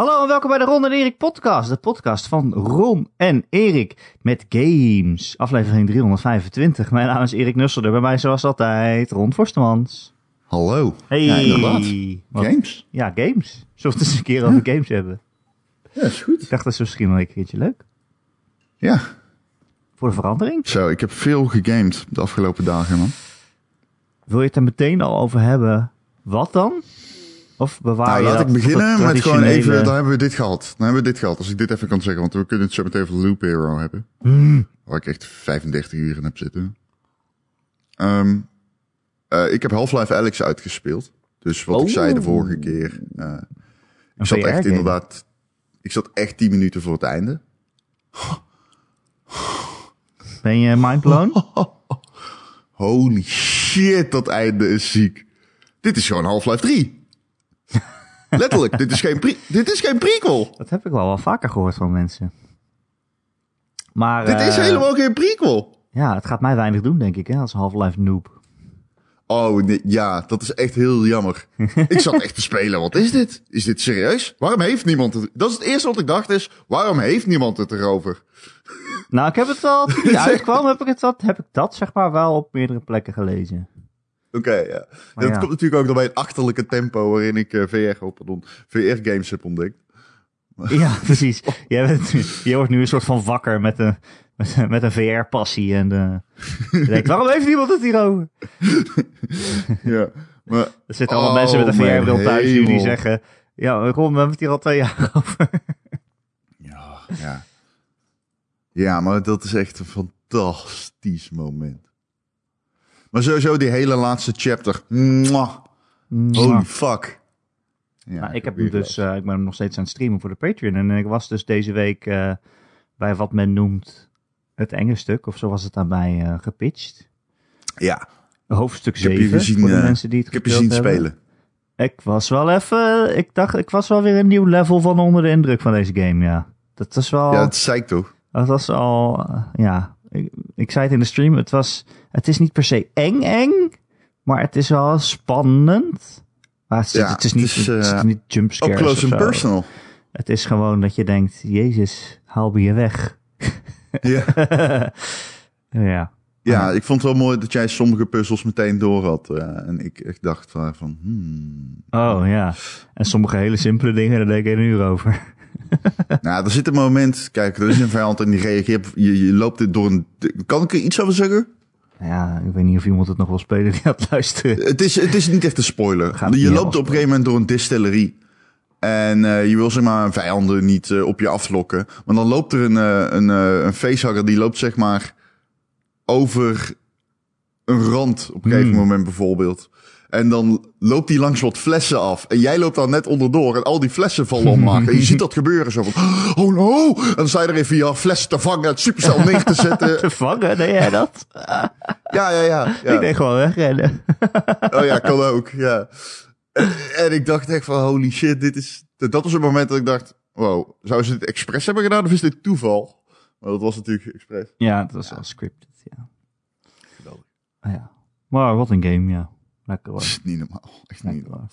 Hallo en welkom bij de Ron en Erik podcast. De podcast van Ron en Erik met games. Aflevering 325. Mijn naam is Erik Nusselder. Bij mij zoals altijd Ron Forstemans. Hallo. Hey. Ja, inderdaad. Wat- Games? Ja, games. Zullen we het eens een keer over games hebben? Ja, is goed. Ik dacht dat is misschien wel een keertje leuk. Ja, Voor de verandering. zo, ik heb veel gegamed de afgelopen dagen, man. Wil je het er meteen al over hebben? Wat dan? Of bewaar nou, je laat dat ik beginnen met gewoon even, dan hebben we dit gehad. Dan hebben we dit gehad, als ik dit even kan zeggen, want we kunnen het zo meteen over Loop Hero hebben. Hmm. Waar ik echt 35 uur in heb zitten. Ehm, eh, ik heb Half-Life Alyx uitgespeeld. Dus wat ik Oh. zei de vorige keer. eh, ik zat echt inderdaad, ik zat echt 10 minuten voor het einde. Ben je mindblown? Holy shit, dat einde is ziek. Dit is gewoon Half-Life 3. Letterlijk, dit is geen, pre dit is geen prequel. Dat heb ik wel wel vaker gehoord van mensen. Maar Dit is eh, helemaal geen prequel. Ja, het gaat mij weinig doen, denk ik, hè, als Half-Life noob. Oh, nee, ja, dat is echt heel jammer. ik zat echt te spelen. Wat is dit? Is dit serieus? Waarom heeft niemand het? Dat is het eerste wat ik dacht is, waarom heeft niemand het erover? Nou, ik heb het wel, toen die uitkwam, heb ik, het dat, heb ik dat zeg maar wel op meerdere plekken gelezen. Oké, ja. Maar dat ja. komt natuurlijk ook door bij het achterlijke tempo waarin ik eh, VR, oh, pardon, VR-games heb ontdekt. Ja, precies. Jij bent, je wordt nu een soort van wakker met een, met, een- met een VR-passie. En eh, denkt, waarom heeft niemand het hierover? ja, maar Er zitten allemaal Oh, mensen met een mijn VR-bril thuis die zeggen... Ja, Ron, we hebben het hier al twee jaar over. Ja, ja. Ja, maar dat is echt een fantastisch moment. Maar sowieso die hele laatste chapter. Mwah. Holy fuck. Ja, Nou, ik, heb hem dus, eh, ik ben nog steeds aan het streamen voor de Patreon. En ik was dus deze week eh, bij wat men noemt het enge stuk. Of zo was het aan mij eh, gepitcht. ja, Hoofdstuk ik heb 7. je gezien, voor de mensen die het ik heb je zien hebben. spelen. Ik was wel even... Ik dacht, ik was wel weer een nieuw level van onder de indruk van deze game, ja. Dat was wel... Ja, het zeikt toch? Dat was al... ja, ik, ik zei het in de stream. Het was... Het is niet per se eng eng. Maar het is wel spannend. Maar het, is- Ja, het is niet, het is, eh, niet Up jumpscares close and personal. Het is gewoon dat je denkt, Jezus, haal me je weg. Ja. ja. ja, ik vond het wel mooi dat jij sommige puzzels meteen door had. eh, en ik echt dacht van, van, hmm. Oh ja. En sommige hele simpele dingen, daar denk ik een uur over. Nou, er zit een moment, kijk, er is een vijand en die reageert, je, je loopt dit door een, kan ik er iets over zeggen? Ja, ik weet niet of iemand het nog wil spelen die aan het luisteren. Het is, het is niet echt een spoiler. Je loopt op een gegeven moment door een distillerie. En eh, je wil zeg maar vijanden niet eh, op je aflokken. Maar dan loopt er een, eh, een, een die loopt zeg maar over een rand op een gegeven Hmm. moment bijvoorbeeld. En dan loopt hij langs wat flessen af. En jij loopt dan net onderdoor en al die flessen vallen omlaag. En je ziet dat gebeuren zo van, oh no! En dan sta je er even via flessen te vangen, het supercel neer te zetten. Te vangen, deed jij dat? Ja, ja, ja. ja. Ik denk gewoon wegrennen. Oh ja, kan ook, ja. En, en ik dacht echt van, holy shit, dit is... Dat was het moment dat ik dacht, wow, zou ze dit expres hebben gedaan of is dit toeval? Maar dat was natuurlijk expres. Ja, het was wel scripted, ja. Geweldig. Ah, ja. Maar wat een game, ja. Lekker hoor. Dat is niet normaal. Echt niet normaal.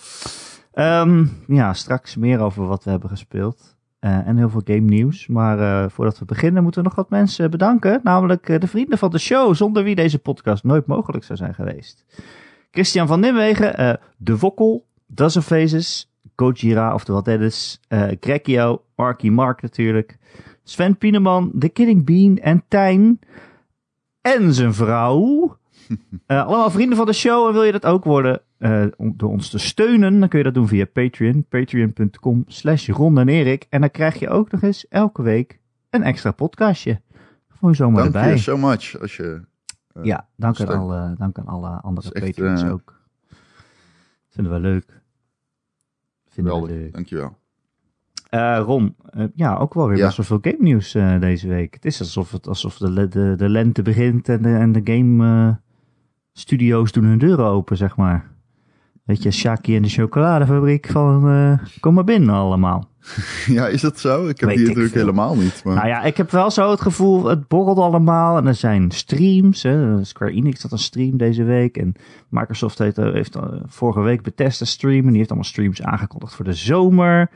Ehm, ja, straks meer over wat we hebben gespeeld. Eh, en heel veel game nieuws. Maar eh, voordat we beginnen moeten we nog wat mensen bedanken. Namelijk eh, de vrienden van de show, zonder wie deze podcast nooit mogelijk zou zijn geweest. Christian van Nimwegen, De Wokkel, Dozen Faces, Gojira, oftewel Dennis, eh Grekio, Marky Mark natuurlijk, Sven Pieneman, The Kidding Bean en Tijn en zijn vrouw. Eh, allemaal vrienden van de show en wil je dat ook worden eh, om door ons te steunen, dan kun je dat doen via Patreon, patreon.com slash Ron en Erik. En dan krijg je ook nog eens elke week een extra podcastje. Gewoon zomaar Dank erbij. je so much. Als je, eh, Ja, dank aan, alle, dank aan alle andere eh, ook. Vinden we leuk. Vinden we leuk. Dankjewel. Eh Ron, ja, ook wel weer Ja. best wel veel game nieuws deze week. Het is alsof, het, alsof de, de, de lente begint en de, en de game studio's doen hun deuren open, zeg maar. Weet je, Shaki en de chocoladefabriek van eh, kom maar binnen allemaal. Ja, is dat zo? Ik heb Weet die natuurlijk helemaal niet. Maar... Nou ja, ik heb wel zo het gevoel, het borrelt allemaal. En er zijn streams. Hè. Square Enix had een stream deze week. En Microsoft heeft, eh, heeft eh, vorige week Bethesda stream. En die heeft allemaal streams aangekondigd voor de zomer.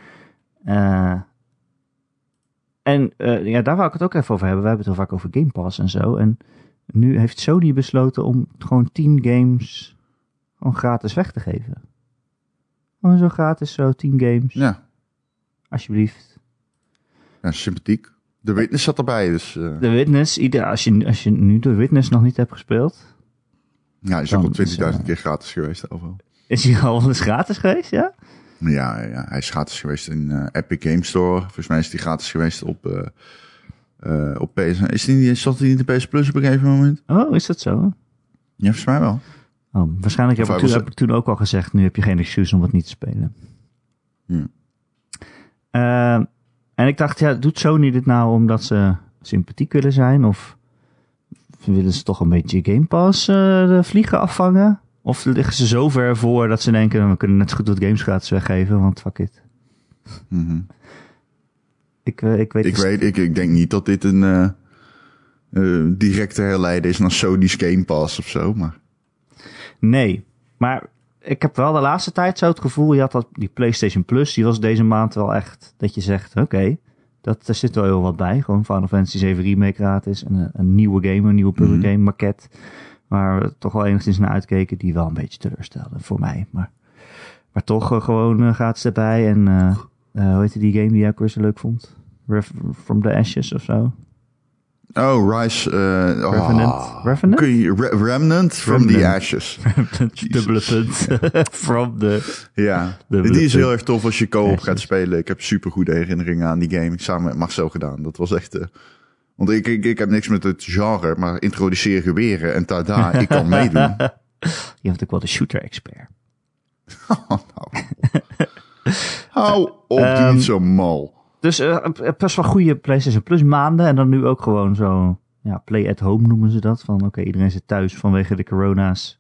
En ja, daar wou ik het ook even over hebben. We hebben het heel vaak over Game Pass en zo. En nu heeft Sony besloten om gewoon 10 games gewoon gratis weg te geven. Gewoon zo gratis, zo 10 games. Ja, Alsjeblieft. ja sympathiek. De Witness zat erbij, dus... eh, De Witness, ieder, als, je, als je nu de Witness nog niet hebt gespeeld, ja, hij is ook al 20.000 eh, keer gratis geweest overal. is hij al eens gratis geweest, ja? Ja, ja, hij is gratis geweest in eh, Epic Game Store. Volgens mij is hij gratis geweest op, eh, op PS. Is die, niet- zat hij niet in PS Plus op een gegeven moment? Oh, is dat zo? Ja, volgens mij wel. Oh, waarschijnlijk heb ik, toen, was- heb ik toen ook al gezegd, nu heb je geen excuus om het niet te spelen. Ja. Eh, en ik dacht, ja, doet Sony dit nou omdat ze sympathiek willen zijn? Of willen ze toch een beetje Game Pass eh, de vliegen afvangen? Of liggen ze zo ver voor dat ze denken, we kunnen net zo goed wat games gratis weggeven, want fuck it. Mhm. Ik, eh, ik weet Ik dus- weet, ik, ik denk niet dat dit een eh, eh, directe herleiden is naar Sony's Game Pass of zo, maar... Nee, maar ik heb wel de laatste tijd zo het gevoel, je had dat, die PlayStation Plus, die was deze maand wel echt, dat je zegt, oké, dat er zit wel heel wat bij. Gewoon Final Fantasy 7 Remake gratis en een, een nieuwe game, een nieuwe puzzle Mhm. game maquette, waar we toch wel enigszins naar uitkeken, die wel een beetje teleurstelde voor mij. Maar, maar toch gewoon eh, gratis erbij en eh, hoe heette die game die jij ook weer zo leuk vond? Ref- From the Ashes of zo? Oh, Rise... eh, oh, Revenant? Revenant? Kun je, Re- Remnant from the Remnant. Ashes. Dubbele punt. From the... Ja, De- die is heel erg tof als je co-op gaat spelen. Ik heb super goede herinneringen aan die game. Samen met Marcel gedaan. Dat was echt... eh, want ik, ik, ik heb niks met het genre, maar introduceer geweren en tada, ik kan meedoen. Je bent ook wel de shooter-expert. Oh, nou. Hou op, Ehm, niet zo mal. Dus eh, best wel goede PlayStation Plus maanden. En dan nu ook gewoon zo, ja, play at home noemen ze dat. Van oké, iedereen zit thuis vanwege de corona's.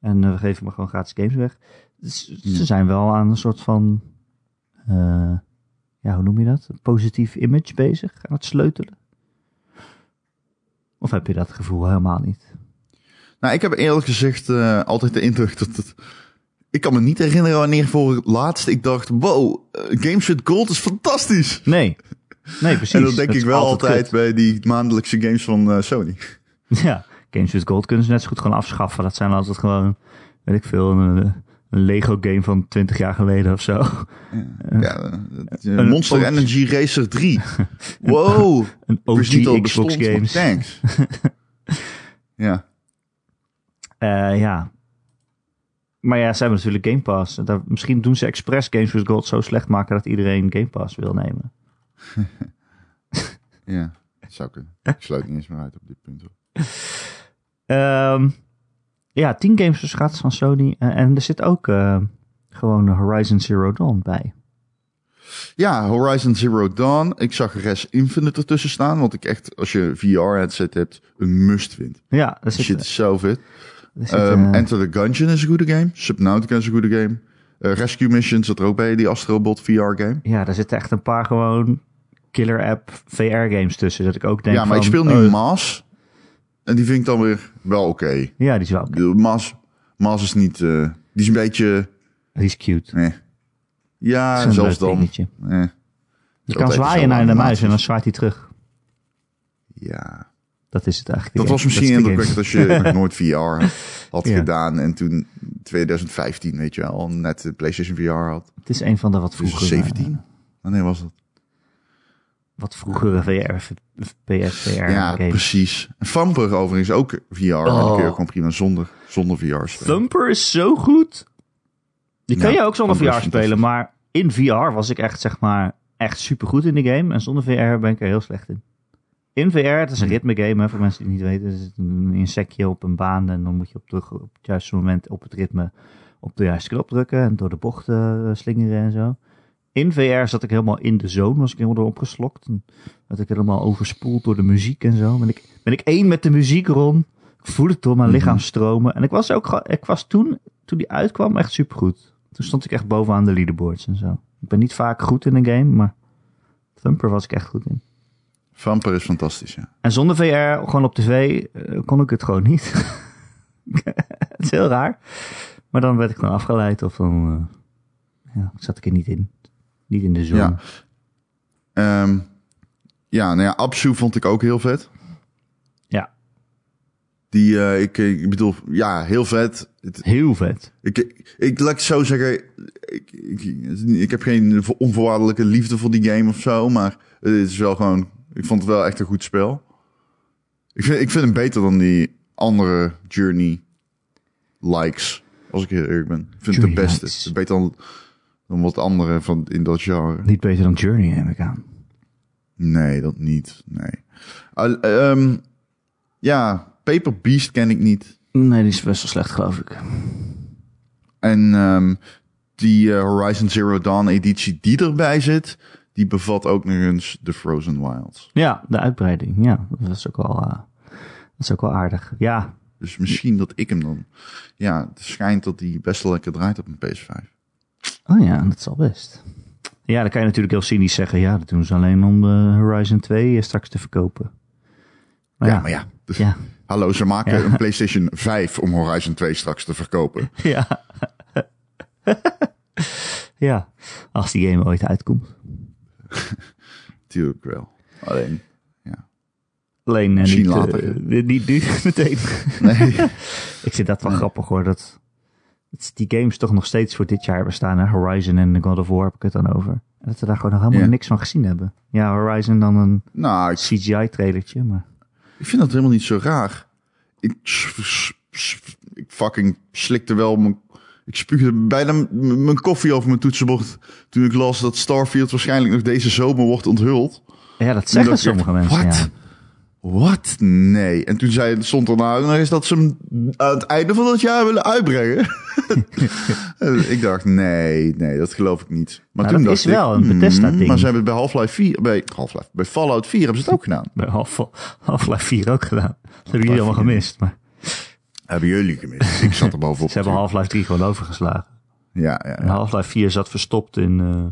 En eh, we geven maar gewoon gratis games weg. Dus ze Ja. zijn wel aan een soort van, eh, ja, hoe noem je dat? Een positief image bezig. Aan het sleutelen. Of heb je dat gevoel helemaal niet? Nou, ik heb eerlijk gezegd altijd de indruk dat het... Ik kan me niet herinneren wanneer voor het laatst ik dacht... Wow, eh, Games with Gold is fantastisch. Nee. Nee, precies. en dat denk ik wel altijd bij die maandelijkse games van eh, Sony. Ja, Games with Gold kunnen ze net zo goed gewoon afschaffen. Dat zijn altijd gewoon, weet ik veel, een, een Lego game van 20 jaar geleden of zo. Ja, eh, Een Monster Energy Racer 3. Wow. Een OG Xbox bestond, games. Thanks. ja. Eh, ja. Maar ja, ze hebben natuurlijk Game Pass. Daar, misschien doen ze expres Games with Gold zo slecht maken dat iedereen Game Pass wil nemen. Ja, dat zou kunnen. Ik sluit niet eens meer uit op dit punt. Ehm, ja, 10 games dus gratis van Sony. Eh, en er zit ook eh, gewoon Horizon Zero Dawn bij. Ja, Horizon Zero Dawn. Ik zag Res Infinite ertussen staan. Wat ik echt, als je VR-headset hebt, een must vind. Ja, er zit, Shit is zo vet. Zit, Ehm, eh, Enter the Gungeon is een goede game. Subnautica is een goede game. Eh, Rescue Mission zat er ook bij, die Astrobot VR-game. ja, daar zitten echt een paar gewoon killer app VR games tussen. Dat ik ook denk Ja, maar van, ik speel nu oh, Maas. En die vind ik dan weer wel oké. Ja, die is wel oké. De Maas, Maas is niet... eh, die is een beetje... Die is cute. Nee. Dat Ja, zelfs dan. Eh, Je kan zwaaien naar de muis en dan zwaait hij terug. Ja. Dat is het eigenlijk. Dat was misschien is de indrukwekkend als je nog nooit VR had Ja. gedaan. En toen 2015, weet je wel, net de PlayStation VR had. Het is een van de wat Dus vroegere, 17? Wanneer was dat? wat vroegere VR, PSVR ja, games. precies. Vamper overigens ook VR. Oh. dan kun je gewoon prima zonder, zonder VR spelen. Thumper is zo goed. Die kan Ja, je ook zonder Thumper VR spelen, maar in VR was ik echt, zeg maar, echt super goed in de game. En zonder VR ben ik er heel slecht in. In VR, het is een ritme game, hè, voor mensen die het niet weten. Het is een insectje op een baan en dan moet je op, het juiste moment op het ritme op de juiste knop drukken en door de bochten eh, slingeren en zo. In VR zat ik helemaal in de zone, was ik helemaal door opgeslokt. En werd ik helemaal overspoeld door de muziek en zo. Ben ik, ben ik één met de muziek, Ron. Ik voel het door mijn Mhm. lichaam stromen. En ik was ook, ik was toen, toen die uitkwam, echt supergoed. Toen stond ik echt bovenaan de leaderboards en zo. Ik ben niet vaak goed in een game, maar Thumper was ik echt goed in. Vamper is fantastisch, ja. En zonder VR, gewoon op tv, eh, kon ik het gewoon niet. het is heel raar. Maar dan werd ik gewoon afgeleid of dan eh, ja, zat ik er niet in. Niet in de zon. Ja. Ehm, ja, nou ja, Absu vond ik ook heel vet. Ja. Die, eh, ik, ik bedoel, ja, heel vet. Heel vet. Ik, ik, ik laat het zo zeggen, ik, ik, ik heb geen onvoorwaardelijke liefde voor die game of zo, maar het is wel gewoon, ik vond het wel echt een goed spel. Ik vind, ik vind hem beter dan die andere Journey likes, als ik heel eerlijk ben. Ik vind het de beste. likes. Beter dan, dan wat andere van in dat genre. Niet beter dan Journey, neem ik aan. Nee, dat niet. Nee. Ehm, ja, Paper Beast ken ik niet. Nee, die is best wel slecht, geloof ik. En ehm, die eh, Horizon Zero Dawn editie die erbij zit, die bevat ook nog eens de Frozen Wilds. Ja, de uitbreiding. Ja, dat is ook wel, eh, dat is ook wel aardig. Ja, Dus misschien dat ik hem dan... Ja, het schijnt dat die best wel lekker draait op een PS5. oh ja, dat zal best. Ja, dan kan je natuurlijk heel cynisch zeggen, ja, dat doen ze alleen om de Horizon 2 eh, straks te verkopen. Maar ja, ja, maar ja. Dus, ja, Hallo, ze maken Ja. een PlayStation 5 om Horizon 2 straks te verkopen. ja. ja, als die game ooit uitkomt. Tuurlijk wel. Alleen, Alleen eh, Misschien niet, later, eh, niet nu meteen. nee. Ik vind dat wel grappig hoor. Dat, dat die games toch nog steeds voor dit jaar bestaan. Hè? Horizon en God of War heb ik het dan over. En dat we daar gewoon nog helemaal Ja. niks van gezien hebben. Ja, Horizon dan een nou, ik, CGI-trailertje. Maar ik vind dat helemaal niet zo raar. Ik, ik fucking slikte wel mijn... Ik spuugde bijna mijn koffie over mijn toetsenbord toen ik las dat Starfield waarschijnlijk nog deze zomer wordt onthuld. ja, dat zeggen sommige echt, mensen. what? Ja. Wat? Nee. En toen zei, stond er nou nog eens dat ze hem aan het einde van het jaar willen uitbrengen. En ik dacht, nee, nee, dat geloof ik niet. Maar Nou, toen dat dacht is wel ik, een Bethesda-ding. mm, Maar ze hebben het bij Half-Life 4, bij, Half-Life, bij Fallout 4 hebben ze het ook gedaan. Bij Half- Half-Life 4 ook gedaan. Dat hebben jullie allemaal 4. gemist. Maar Hebben jullie gemist? Ik zat er bovenop. ze hebben Half-Life 3 gewoon overgeslagen. Ja, ja, ja. Half-Life 4 zat verstopt in eh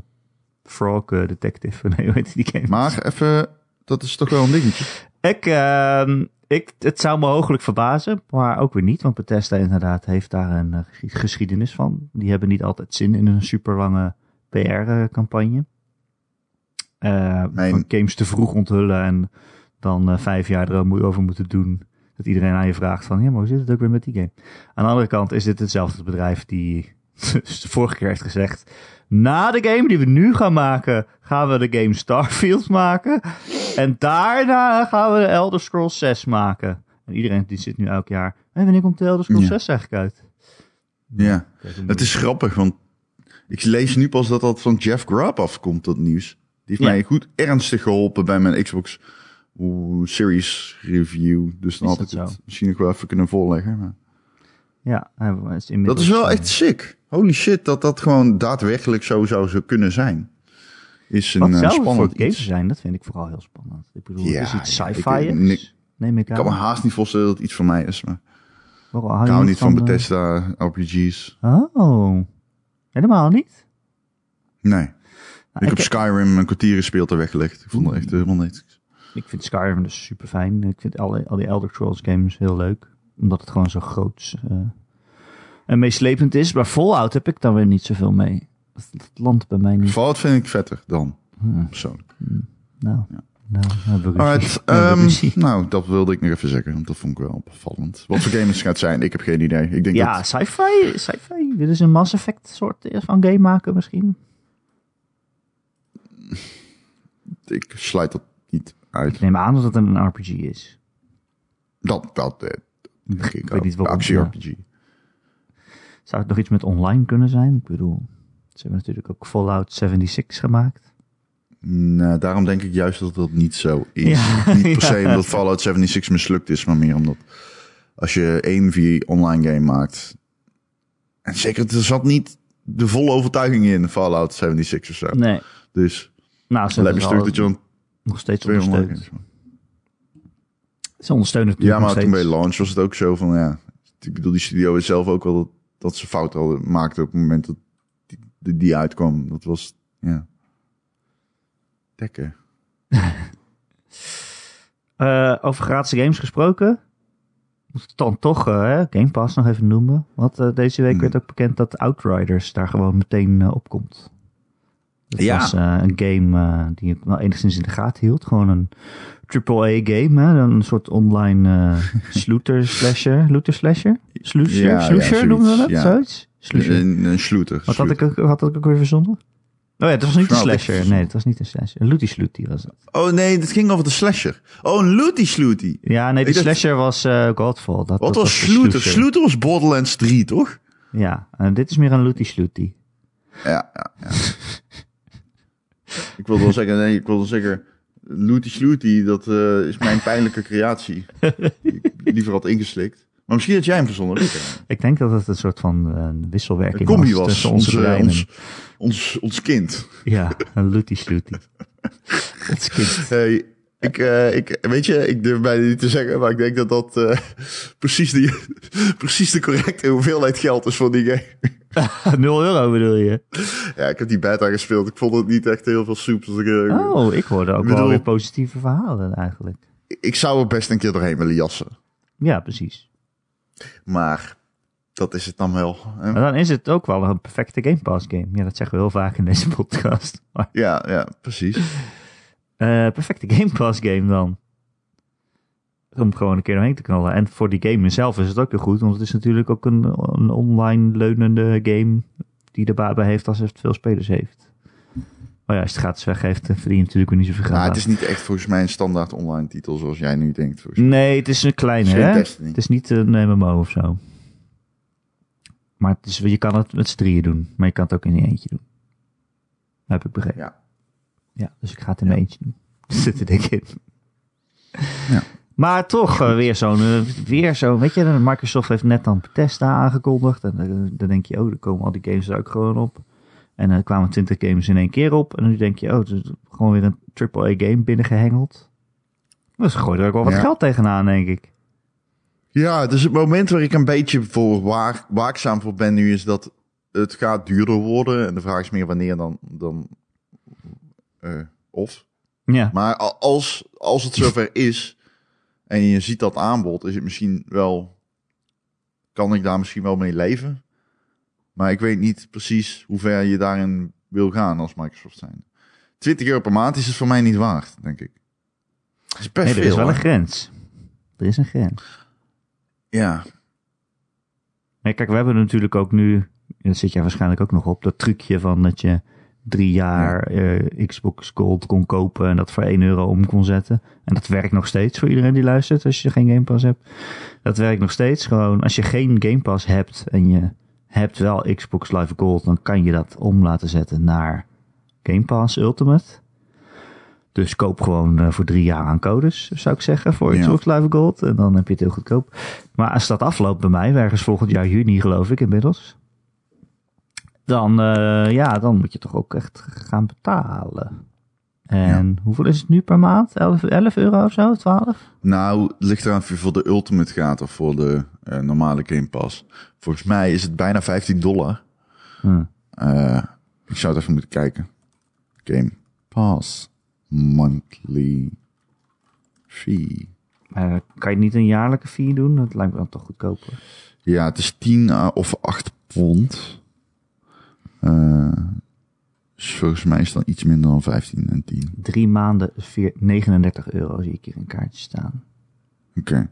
Frog eh, Detective. Nee, hoe heet die game? Maar even, dat is toch wel een dingetje. Ik, ehm, ik, het zou me mogelijk verbazen, maar ook weer niet. Want Bethesda inderdaad heeft daar een eh, geschi- geschiedenis van. Die hebben niet altijd zin in een super lange PR-campagne. Mijn- Van games te vroeg onthullen en dan vijf jaar erover moeten doen. Dat iedereen aan je vraagt van, ja, maar hoe zit het ook weer met die game? Aan de andere kant is dit hetzelfde bedrijf die de vorige keer heeft gezegd... Na de game die we nu gaan maken, gaan we de game Starfield maken. En daarna gaan we de Elder Scrolls 6 maken. En iedereen die zit nu elk jaar... Hé, wanneer komt de Elder Scrolls Ja. 6 eigenlijk uit? Ja. Het is grappig, want ik lees nu pas dat dat van Jeff Grubb afkomt, dat nieuws. Die heeft Ja. mij goed ernstig geholpen bij mijn Xbox Series review. Dus dan Is had ik het zo? misschien nog wel even kunnen voorleggen. Maar Ja, is dat is wel eh, echt sick. Holy shit, dat dat gewoon daadwerkelijk zo zou zo kunnen zijn. Is een Wat eh, zou voor spannend games iets. zijn? Dat vind ik vooral heel spannend. Ik bedoel, Ja, het is iets sci-fi Neem ik Ik kan me aan. haast niet voorstellen dat het iets voor mij is. Maar Waarom hou ik hou niet van eh, Bethesda RPG's. Oh, helemaal niet? Nee. Nou, ik heb Skyrim een kwartier gespeeld en weggelegd. Ik vond het echt helemaal niks. Ik vind Skyrim dus super fijn. Ik vind al, al die Elder Scrolls games heel leuk. Omdat het gewoon zo groot eh, en meeslepend is. Maar Fallout heb ik dan weer niet zoveel mee. Dat, dat landt bij mij niet. Fallout vind ik vetter dan, Hmm, persoonlijk. nou, nou, hebben we ruzie. Alright, We hebben ehm, nou, dat wilde ik nog even zeggen, want dat vond ik wel opvallend. Wat voor game het gaat zijn, ik heb geen idee. Ik denk Ja, dat... sci-fi. Sci-fi. Willen ze een Mass Effect soort van game maken misschien? Ik sluit dat uit. Ik neem aan dat het een RPG is. Dat, dat, eh, Ik weet niet waarom, Actie-RPG. Zou het nog iets met online kunnen zijn? Ik bedoel, ze hebben natuurlijk ook Fallout 76 gemaakt. Nou, daarom denk ik juist dat dat niet zo is. Ja, niet per se ja. omdat Fallout 76 mislukt is, maar meer omdat als je één v online game maakt. En zeker, er zat niet de volle overtuiging in Fallout 76 of zo. Nee. Dus Nou, ze hebben stuk dat je dan nog steeds ondersteund. Ze ondersteunen het Ja, maar toen bij launch was het ook zo van, ja... Ik bedoel, die studio is zelf ook wel dat, dat ze fouten hadden maakten op het moment dat die, die, die uitkwam. Dat was, ja... Dekken. Eh, over gratis games gesproken. Moet dan toch hè, Game Pass nog even noemen. Want eh, deze week Hmm. werd ook bekend dat Outriders daar gewoon meteen eh, Het Ja. was eh, een game eh, die ik wel enigszins in de gaten hield. Gewoon een AAA-game, hè? een soort online eh slooter slasher. Looter slasher? Sloesher? Ja, ja, Sloesher zoiets, noemen we dat? ja. Zoiets? Sloesher. Een, een sloeter. Wat had ik, ook, had ik ook weer verzonnen? Oh ja, het was niet een slasher. Nee, het was niet een slasher. Een looty slooty was het. Oh nee, het ging over de slasher. Oh, een looty slooty. Ja, nee, die Ik dacht- slasher was eh Godfall. Dat, Wat dat was de slooter? Slooter was Borderlands 3, toch? Ja, en dit is meer een looty slooty. Ja, ja, ja. ik wilde wel zeggen, nee, ik wilde zeggen, Looty Slooty, dat eh, is mijn pijnlijke creatie. ik liever had ingeslikt. Maar misschien had jij hem verzonnen. ik denk dat het een soort van eh, Een wisselwerking combi was, was, tussen onze ons, eh, breinen. ons, ons, ons kind. Ja, een looty slooty. ons kind. Hey, ik, eh, ik, weet je, ik durf bijna niet te zeggen, maar ik denk dat dat eh, precies, die, precies de correcte hoeveelheid geld is voor die game. 0 euro bedoel je? Ja, ik heb die beta gespeeld. Ik vond het niet echt heel veel soep. Dus ik, eh, Oh, ik hoorde ook bedoel- wel weer positieve verhalen eigenlijk. ik zou er best een keer doorheen willen jassen. Ja, precies. Maar dat is het dan wel. hè? Maar dan is het ook wel een perfecte Game Pass game. Ja, dat zeggen we heel vaak in deze podcast. Maar, Ja, ja, precies. Eh, perfecte Game Pass game dan. Om gewoon een keer doorheen te knallen. En voor die game zelf is het ook heel goed. Want het is natuurlijk ook een, een online leunende game. Die er baat bij heeft als het veel spelers heeft. Maar ja, als het gratis weggeeft, verdien je natuurlijk weer niet zoveel geld Maar aan. het is niet echt volgens mij een standaard online titel zoals jij nu denkt. Nee, het is een kleine, Het is hè? Het is niet een MMO of zo. Maar het is, je kan het met z'n drieën doen. Maar je kan het ook in je eentje doen. Dat heb ik begrepen. Ja. Ja, dus ik ga het in mijn eentje doen. Zit er dik in. Ja. Maar toch eh, weer zo'n, eh, weer zo, weet je, Microsoft heeft net dan Bethesda aangekondigd. En eh, dan denk je, oh, er komen al die games er ook gewoon op. En er kwamen 20 games in één keer op. En nu denk je, oh, het is gewoon weer een AAA game binnengehengeld. Dus gooi er ook wel wat Ja. geld tegenaan, denk ik. Ja, dus het moment waar ik een beetje voor waak, waakzaam voor ben nu is dat het gaat duurder worden. En de vraag is meer wanneer dan, dan eh, of. Ja. Maar als, als het zover is en je ziet dat aanbod, is het misschien wel, kan ik daar misschien wel mee leven. Maar ik weet niet precies hoe ver je daarin wil gaan als Microsoft zijn. 20 euro per maand is het voor mij niet waard, denk ik. Dat is best Nee, er veel. is wel een grens. Er is een grens. Ja, Nee, kijk, we hebben natuurlijk ook nu, dat zit jij waarschijnlijk ook nog op, dat trucje van dat je drie jaar eh, Xbox Gold kon kopen en dat voor 1 euro om kon zetten. En dat werkt nog steeds voor iedereen die luistert als je geen Game Pass hebt. Dat werkt nog steeds gewoon. Als je geen Game Pass hebt en je hebt wel Xbox Live Gold, dan kan je dat om laten zetten naar Game Pass Ultimate. Dus koop gewoon eh, voor drie jaar aan codes, zou ik zeggen, voor Ja. Xbox Live Gold. En dan heb je het heel goedkoop. Maar als dat afloopt bij mij, ergens volgend jaar juni geloof ik inmiddels. Dan, eh, ja, dan moet je toch ook echt gaan betalen. En hoeveel is het nu per maand? 11, 11 euro of zo? 12? Nou, het ligt eraan of je voor de Ultimate gaat of voor de eh, normale Game Pass. Volgens mij is het bijna 15 dollar. Hm. Eh, ik zou het even moeten kijken. Game Pass monthly fee. Kan je niet een jaarlijke fee doen? Dat lijkt me dan toch goedkoper. Ja, het is 10 eh, of 8 pond. Eh, dus volgens mij is dan iets minder dan 15 en 10. Drie maanden, vier, 39 euro zie ik hier een kaartje staan. Oké.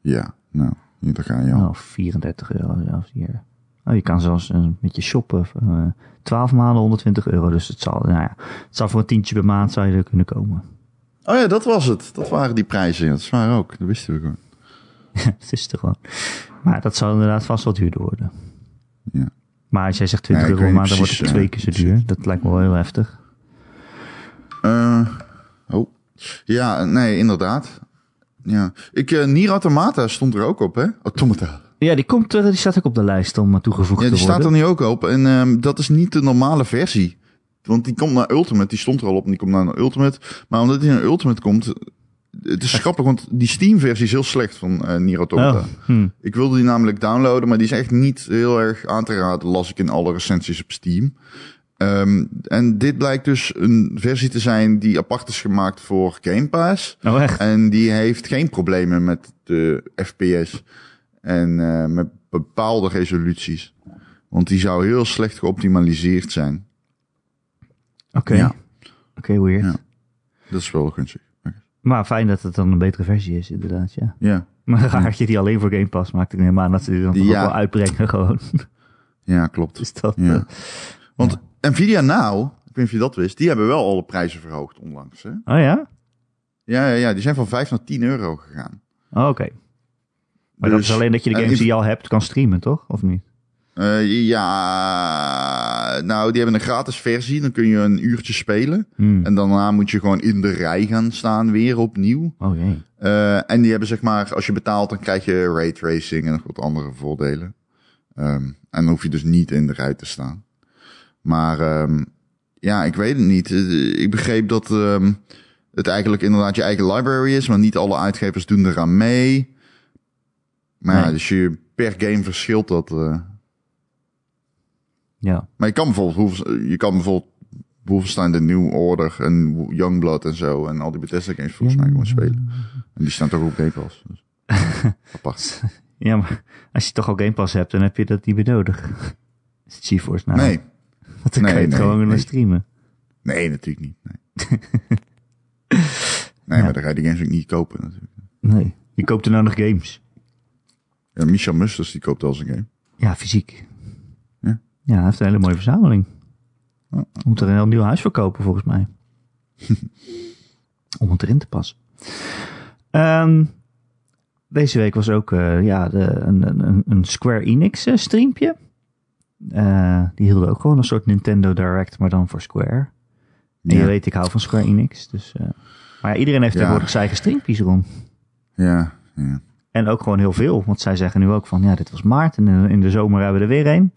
Ja, nou, hier daar ga je al. Oh, 34 euro zelfs hier. Oh, je kan zelfs een beetje shoppen. eh 12 maanden 120 euro. Dus het zal, nou ja, het zal voor een tientje per maand zou je er kunnen komen. Oh ja, dat was het. Dat waren die prijzen. Dat is waar ook. Dat wisten we gewoon. het is er gewoon. Maar dat zal inderdaad vast wat duurder worden. Ja. Maar als jij zegt 20 Ja, ik euro maand, dan wordt het twee keer zo eh, duur. Dat lijkt me wel heel heftig. Eh, oh. Ja, nee, inderdaad. Ja. Ik, eh Nier Automata stond er ook op, hè? Automata. Ja, die, komt, er- die staat ook op de lijst om eh, toegevoegd Ja, te die worden. staat er nu ook op. En ehm, dat is niet de normale versie. Want die komt naar Ultimate. Die stond er al op en die komt naar Ultimate. Maar omdat die naar Ultimate komt... Het is grappig, want die Steam-versie is heel slecht van eh Nier Automata. Oh, hm. Ik wilde die namelijk downloaden, maar die is echt niet heel erg aan te raden, las ik in alle recensies op Steam. Ehm, en dit blijkt dus een versie te zijn die apart is gemaakt voor Game Pass. Oh, echt? En die heeft geen problemen met de FPS en eh, met bepaalde resoluties. Want die zou heel slecht geoptimaliseerd zijn. Oké. Ja. Oké, weird. Ja. Dat is wel gunstig. Maar fijn dat het dan een betere versie is, inderdaad, ja. Ja, Maar raar dat je die alleen voor Game Pass maakt. Ik neem aan dat ze die dan toch Ja. wel uitbrengen gewoon. ja klopt. Is dat... Ja. eh, Want Nvidia Now, ik weet niet of je dat wist, die hebben wel alle prijzen verhoogd onlangs. Hè? oh ja? Ja, ja, ja, die zijn van 5 naar 10 euro gegaan. Oh, Oké. Maar dat Dus, is alleen dat je de eh, games die je al hebt kan streamen, toch? Of niet? Eh, ja, nou, die hebben een gratis versie. Dan kun je een uurtje spelen. Hmm. En daarna moet je gewoon in de rij gaan staan weer opnieuw. Oh jee. Eh, en die hebben zeg maar, als je betaalt, dan krijg je raytracing en nog wat andere voordelen. Ehm, en dan hoef je dus niet in de rij te staan. Maar ehm, ja, ik weet het niet. Eh, Ik begreep dat ehm, het eigenlijk inderdaad je eigen library is, maar niet alle uitgevers doen eraan mee. Maar ja, dus je, per game verschilt dat. Ja. Maar je kan bijvoorbeeld, je kan bijvoorbeeld Wolfenstein The New Order en Youngblood en zo en al die Bethesda games volgens mij gewoon spelen. En die staan toch op Game Pass. Dus. Apart. Ja, maar als je toch al Game Pass hebt, dan heb je dat niet meer nodig. Is het GeForce nou? Nee, Want dan kan je nee, het nee, gewoon nee. streamen. nee, natuurlijk niet. Nee, nee Ja. maar dan ga je die games ook niet kopen natuurlijk. Nee. Je koopt er nou nog games. Ja, Michel Musters die koopt al zijn game. Ja, fysiek. Ja. Hij heeft een hele mooie verzameling. Moet er een heel nieuw huis voor kopen, volgens mij. Om het erin te passen. Ehm, deze week was ook eh, ja, de, een, een, een Square Enix eh, streampje. Eh, die hielden ook gewoon een soort Nintendo Direct, maar dan voor Square. En Ja. je weet, ik hou van Square Enix. Dus, maar ja, iedereen heeft Ja. tegenwoordig zijn eigen streampjes erom. Ja, ja. En ook gewoon heel veel. Want zij zeggen nu ook van, ja, dit was maart en in- in de zomer hebben we er weer een.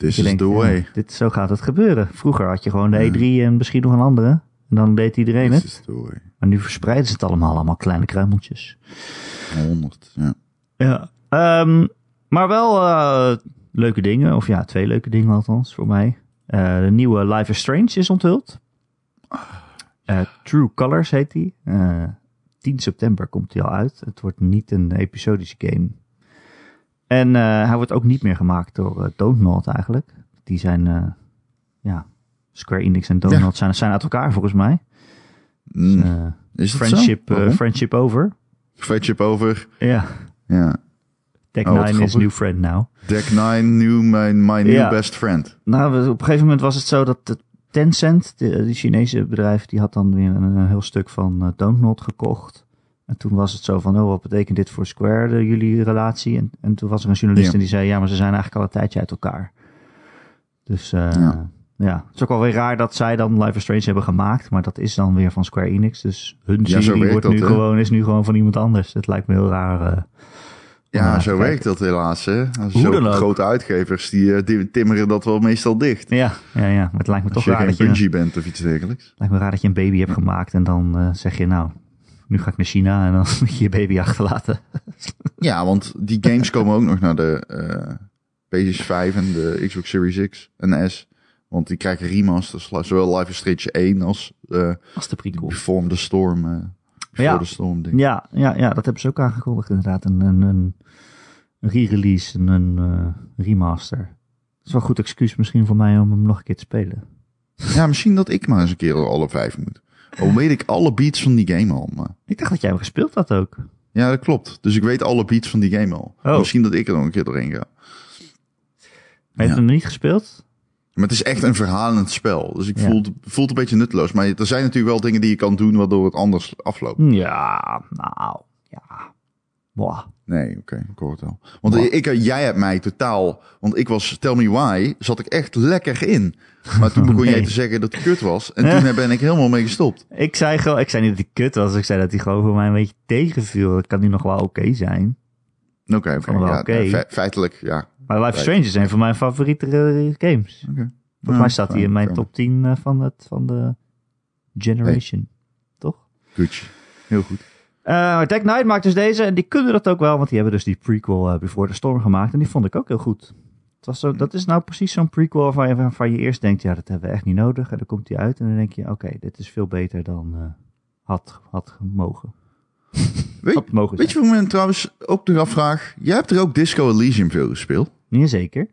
This Je is denkt, the ja, way. dit, zo gaat het gebeuren. Vroeger had je gewoon de Ja. E3 en misschien nog een andere. En dan deed iedereen This het. Maar nu verspreiden ze het allemaal, allemaal kleine kruimeltjes. 100, ja. Ja. Ehm, maar wel eh, leuke dingen. Of ja, twee leuke dingen althans voor mij. Eh, de nieuwe Life is Strange is onthuld. Eh, True Colors heet die. Eh 10 september komt hij al uit. Het wordt niet een episodische game. En eh, hij wordt ook niet meer gemaakt door uh, Donut eigenlijk. Die zijn, eh, ja, Square Enix en Donut Ja. zijn, zijn uit elkaar volgens mij. Mm. Eh, is friendship, eh, friendship over. Friendship over. Ja, Ja. Oh, wat 9 is new friend now. Deck 9, new, my, my new Ja. best friend. Nou, op een gegeven moment was het zo dat Tencent, de, die Chinese bedrijf, die had dan weer een, een heel stuk van uh, Donut gekocht. En toen was het zo van, oh, wat betekent dit voor Square, de, jullie relatie? En, en toen was er een journalist Ja. en die zei, ja, maar ze zijn eigenlijk al een tijdje uit elkaar. Dus eh, Ja. ja. het is ook wel weer raar dat zij dan Life is Strange hebben gemaakt, maar dat is dan weer van Square Enix. Dus hun Ja, serie wordt dat, nu hè? gewoon, is nu gewoon van iemand anders. Het lijkt me heel raar. eh, Ja, zo werkt dat helaas. Hè. Hoe Zo dan ook. grote uitgevers die, eh, die timmeren dat wel meestal dicht. ja, ja, ja, maar het lijkt me Als toch je raar dat je... Bungie bent of iets dergelijks. Lijkt me raar dat je een baby hebt gemaakt en dan eh, zeg je nou, nu ga ik naar China en dan moet je je baby achterlaten. Ja, want die games komen ook nog naar de eh PS5 en de Xbox Series X en S. Want die krijgen remasters, zowel Life is Strange 1 als eh Als de prequel. Before the Storm. eh Before Ja. the Storm ding. Ja, ja, ja, dat hebben ze ook aangekondigd inderdaad. Een, een, een re-release, een, een remaster. Dat is wel een goed excuus misschien voor mij om hem nog een keer te spelen. Ja, misschien dat ik maar eens een keer alle vijf moet. Al weet ik alle beats van die game al. Maar... Ik dacht dat jij hem gespeeld had ook. Ja, dat klopt. Dus ik weet alle beats van die game al. Oh. Misschien dat ik er nog een keer doorheen ga. Maar je hebt Ja. hem nog niet gespeeld? Maar het is echt een verhalend spel. Dus ik Ja. voel, het, voelt een beetje nutteloos. Maar er zijn natuurlijk wel dingen die je kan doen waardoor het anders afloopt. Ja, nou, ja. Nee, oké, ik hoor het wel. Want ik, jij hebt mij totaal... Want ik was, Tell Me Why, zat ik echt lekker in. Maar toen begon Nee. jij te zeggen dat het kut was. En toen ben ik helemaal mee gestopt. Ik zei gewoon, ik zei niet dat hij kut was, ik zei dat hij gewoon voor mij een beetje tegenviel. Dat kan nu nog wel oké zijn. Oké, ja, fe- feitelijk, ja. Maar Life is. Strange is een van mijn favoriete eh, games. Volgens mij staat hij in mijn top 10 eh, van, het, van de generation. Toch? Gucci. Heel goed. Eh maar Tech Knight maakt dus deze. En die kunnen dat ook wel. Want die hebben dus die prequel eh, Before the Storm gemaakt. En die vond ik ook heel goed. Het was zo, dat is nou precies zo'n prequel waarvan je, waarvan je eerst denkt... Ja, dat hebben we echt niet nodig. En dan komt die uit. En dan denk je... Oké, dit is veel beter dan eh, had, had mogen. Weet, Had mogen weet je wat ik me trouwens ook nog afvraag? Jij hebt er ook Disco Elysium veel gespeeld. Jazeker.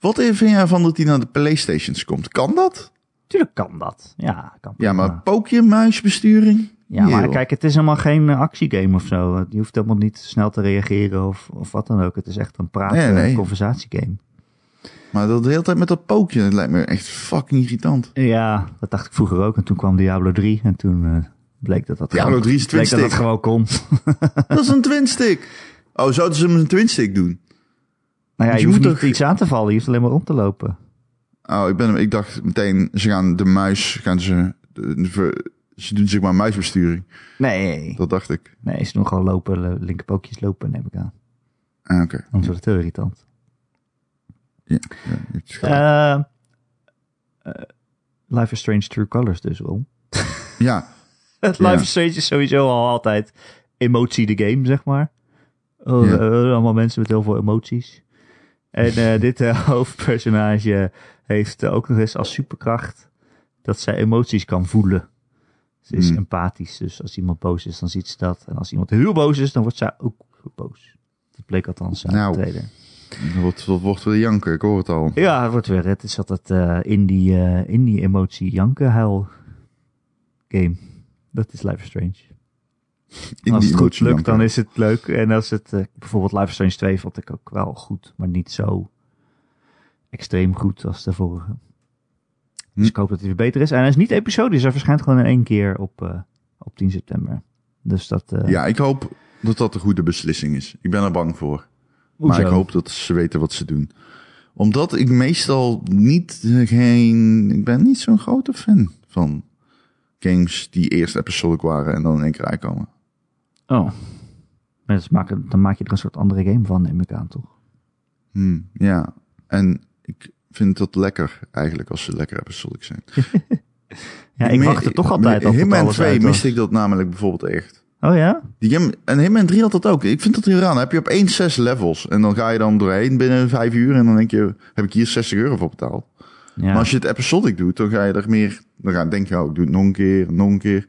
Wat vind jij van dat die naar de Playstations komt? Kan dat? Tuurlijk kan dat. Ja, kan Ja, maar pook je muisbesturing? Ja, maar kijk, het is helemaal geen eh, actiegame of zo. Je hoeft helemaal niet snel te reageren of, of wat dan ook. Het is echt een praten, Nee, nee. conversatiegame. Maar dat de hele tijd met dat pookje, dat lijkt me echt fucking irritant. Ja, dat dacht ik vroeger ook. En toen kwam Diablo 3 en toen eh, bleek dat dat Diablo gewoon, 3 is bleek dat gewoon kon. Dat is een twin-stick. Oh, zouden ze hem een twin-stick doen? Nou ja, je, je hoeft moet niet toch- iets aan te vallen. Je hoeft alleen maar rond te lopen. Oh, ik, ben, ik dacht meteen, ze gaan de muis, gaan ze, de- de- ze doen zeg maar muisbesturing. Nee, Dat dacht ik. nee ze doen gewoon lopen, linkerpookjes lopen, neem ik aan. Ah, oké. Anders wordt het heel irritant. Ja. Eh, eh, Life is Strange True Colors dus, Ron. ja, Life Ja. is Strange is sowieso al altijd emotie de game, zeg maar. Oh, Ja. eh, allemaal mensen met heel veel emoties. En dit hoofdpersonage heeft ook nog eens als superkracht dat zij emoties kan voelen. Ze is Hmm. empathisch, dus als iemand boos is, dan ziet ze dat. En als iemand heel boos is, dan wordt zij ook boos. Dat bleek althans uit Nou. de trailer. dat wordt, wordt weer janken, ik hoor het al. Ja, het wordt weer. Het is altijd eh, in, die, eh, in die emotie janken huil game. Dat is Life is Strange. In als die het goed lukt, janken. dan is het leuk. En als het eh, bijvoorbeeld Life is Strange 2 vond ik ook wel goed, maar niet zo extreem goed als de vorige. Dus ik hoop dat hij weer beter is. En hij is niet episodisch, hij verschijnt gewoon in één keer op, eh, op 10 september. Dus dat. eh Ja, ik hoop dat dat een goede beslissing is. Ik ben er bang voor. hoezo? Maar ik hoop dat ze weten wat ze doen. Omdat ik meestal niet eh, geen... Ik ben niet zo'n grote fan van games die eerst episodic waren en dan in één keer uitkomen. Oh. Dat maken, dan maak je er een soort andere game van, neem ik aan, toch? Hmm, ja, en ik vind dat lekker eigenlijk als ze lekker episodic zijn. Ja, ik Me- wachtte toch altijd op Hitman alles 2 uit was. miste ik dat namelijk bijvoorbeeld echt. Oh ja? Die en Hitman 3 had dat ook. Ik vind dat heel raar. Dan heb je op 1 6 levels. En dan ga je dan doorheen binnen 5 uur. En dan denk je, heb ik hier 60 euro voor betaald. Ja. Maar als je het episodic doet, dan ga je er meer... Dan ga, denk je, oh, ik doe het nog een keer, nog een keer.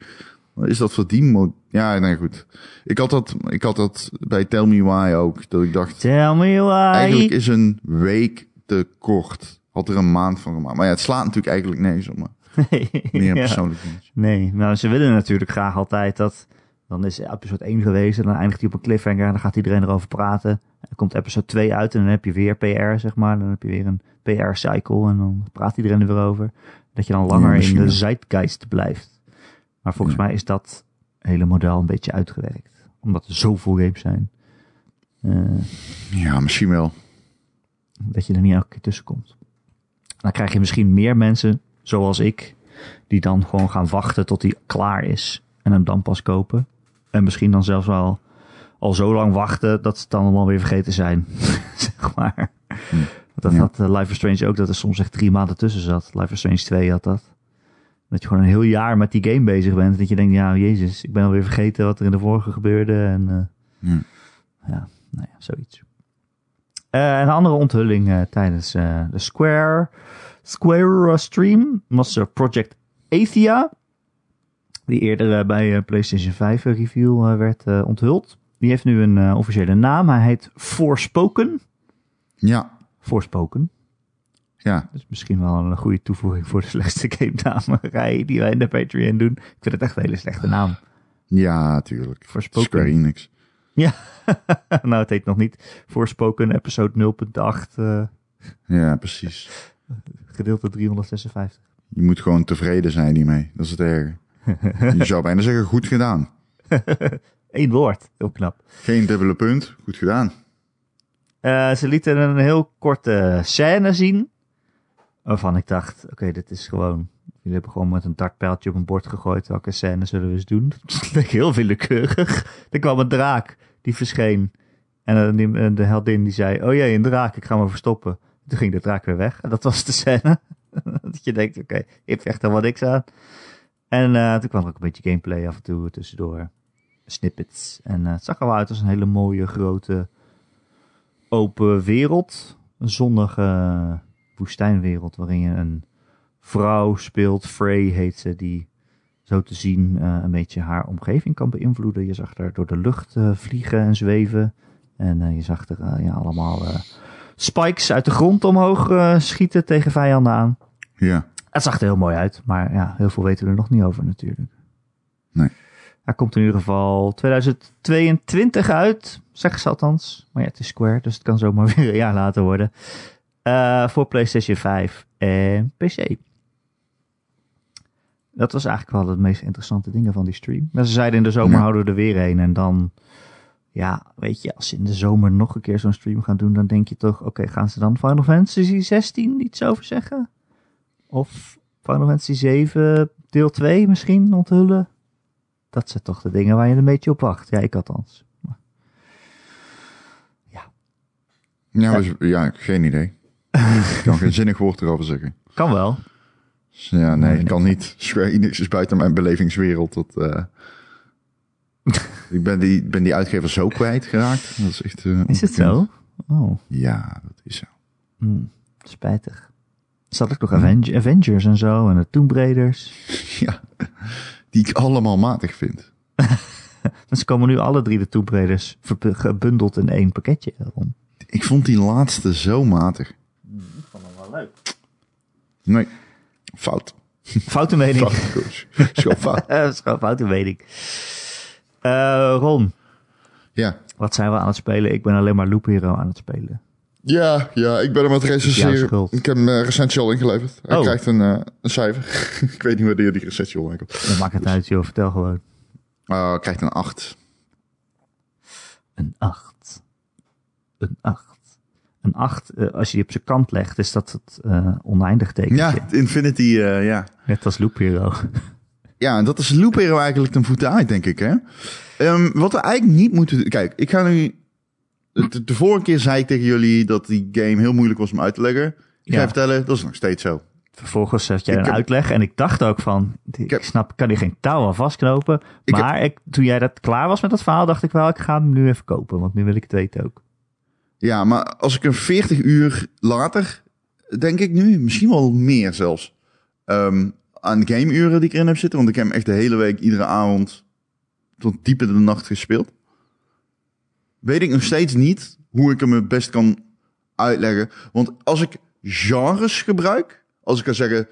Dan is dat mode... Ja, nee, goed. Ik had, dat, ik had dat bij Tell Me Why ook. Dat ik dacht, Tell me why. eigenlijk is een week te kort. Had er een maand van gemaakt. Maar ja, het slaat natuurlijk eigenlijk nergens op. Maar meer Ja. persoonlijk. Nee, nou ze willen natuurlijk graag altijd dat... Dan is episode 1 geweest en dan eindigt hij op een cliffhanger en dan gaat iedereen erover praten. En dan komt episode 2 uit en dan heb je weer PR, zeg maar. Dan heb je weer een PR-cycle en dan praat iedereen er weer over. Dat je dan langer in de zeitgeist blijft. Maar volgens mij is dat hele model een beetje uitgewerkt. Omdat er zoveel games zijn. Eh, Ja, misschien wel. Dat je er niet elke keer tussen komt. Dan krijg je misschien meer mensen, zoals ik, die dan gewoon gaan wachten tot hij klaar is en hem dan pas kopen. En misschien dan zelfs wel al zo lang wachten dat ze het dan allemaal weer vergeten zijn. zeg maar. Dat Ja. had eh, Life is Strange ook, dat er soms echt drie maanden tussen zat. Life is Strange 2 had dat. Dat je gewoon een heel jaar met die game bezig bent. Dat je denkt, ja, jezus, ik ben alweer vergeten wat er in de vorige gebeurde. En eh, ja, nou ja, zoiets. Eh, een andere onthulling eh, tijdens eh, de Square, Square stream was Project Athia. Die eerder bij PlayStation 5 eh, review werd onthuld. Die heeft nu een officiële naam. Hij heet Forspoken. Ja, Forspoken. ja. Dat is misschien wel een goede toevoeging voor de slechtste game-namerij die wij in de Patreon doen. Ik vind het echt een hele slechte naam. Ja, tuurlijk. Forspoken. Square Enix. Ja, nou het heet nog niet Forspoken episode 0.8 eh, Ja, precies. gedeelte 356. Je moet gewoon tevreden zijn hiermee. Dat is het erge. Je zou bijna zeggen, goed gedaan. Eén woord, heel knap. Geen dubbele punt, goed gedaan. Eh, ze lieten een heel korte scène zien. Waarvan ik dacht, oké, dit is gewoon... Jullie hebben gewoon met een dartpijltje op een bord gegooid. Welke scène zullen we eens doen? Dat leek heel willekeurig. Er kwam een draak, die verscheen. En eh, en de heldin die zei, oh jee, een draak, ik ga me verstoppen. Toen ging de draak weer weg. En dat was de scène. dat je denkt, oké, je hebt echt helemaal niks aan. En eh, toen kwam er ook een beetje gameplay af en toe tussendoor. Snippets. En eh, het zag er uit als een hele mooie, grote, open wereld. Een zonnige woestijnwereld waarin je een vrouw speelt. Frey heet ze, die zo te zien eh, een beetje haar omgeving kan beïnvloeden. Je zag haar door de lucht eh, vliegen en zweven. En eh, je zag er ja, allemaal spikes uit de grond omhoog schieten tegen vijanden aan. Ja. Het zag er heel mooi uit, maar ja, heel veel weten we er nog niet over natuurlijk. Nee. Hij komt in ieder geval 2022 uit, zeggen ze althans. Maar ja, het is Square, dus het kan zomaar weer een jaar later worden. Uh, voor PlayStation 5 en PC. Dat was eigenlijk wel het meest interessante dingen van die stream. Maar ze zeiden in de zomer Ja. houden we er weer een. En dan, ja, weet je, als ze in de zomer nog een keer zo'n stream gaan doen, dan denk je toch, oké, gaan ze dan Final Fantasy 16 iets over zeggen? Of Final Fantasy 7 deel 2 misschien onthullen? Dat zijn toch de dingen waar je een beetje op wacht. Ja, ik althans. Maar- Ja, dus, ja, geen idee. ik kan geen zinnig woord erover zeggen. Kan wel. Ja, nee, ik kan niet. Square Enix is buiten mijn belevingswereld. Dat, eh, ik ben die, ben die uitgever zo kwijtgeraakt. Dat is echt... eh, Is het zo? Oh, Ja, dat is zo. hmm, spijtig. Zat ook nog Aven- Avengers en zo en de Tomb Raiders. Ja, die ik allemaal matig vind. Dus komen nu alle drie de Tomb Raiders gebundeld in één pakketje. Daarom. Ik vond die laatste zo matig. Ik vond hem wel leuk. Nee, fout. Foute mening. Gewoon fout. Dat is gewoon foute mening. Eh, Ron, Ja. wat zijn we aan het spelen? Ik ben alleen maar Loop Hero aan het spelen. Ja, ja, ik ben hem aan het recenseren. Ik heb hem uh, recensie al ingeleverd. Hij Oh. krijgt een, eh, een cijfer. ik weet niet wanneer die recensie online komt. Dan maakt het uit, joh. Vertel gewoon. Uh, krijgt een 8. Een 8. Een 8. Een 8, eh, als je die op zijn kant legt, is dat het eh, oneindig tekentje. Ja, het Infinity, eh, ja. Net als Loop Hero. Ja, en dat is Loop Hero eigenlijk ten voeten uit, denk ik, hè. Ehm, wat we eigenlijk niet moeten... Kijk, ik ga nu... De, de vorige keer zei ik tegen jullie dat die game heel moeilijk was om uit te leggen. Ik ga Ja. vertellen, dat is nog steeds zo. Vervolgens zet jij Ik een heb- uitleg en ik dacht ook van, ik, heb- snap, kan die geen touw aan vastknopen. Ik heb- maar ik, toen jij dat klaar was met dat verhaal, dacht ik wel, ik ga hem nu even kopen, want nu wil ik het weten ook. Ja, maar als ik een 40 uur later, denk ik nu, misschien wel meer zelfs, ehm, aan gameuren die ik erin heb zitten. Want ik heb echt de hele week, iedere avond, tot diep in de nacht gespeeld. Weet ik nog steeds niet hoe ik hem het best kan uitleggen. Want als ik genres gebruik, als ik kan zeggen,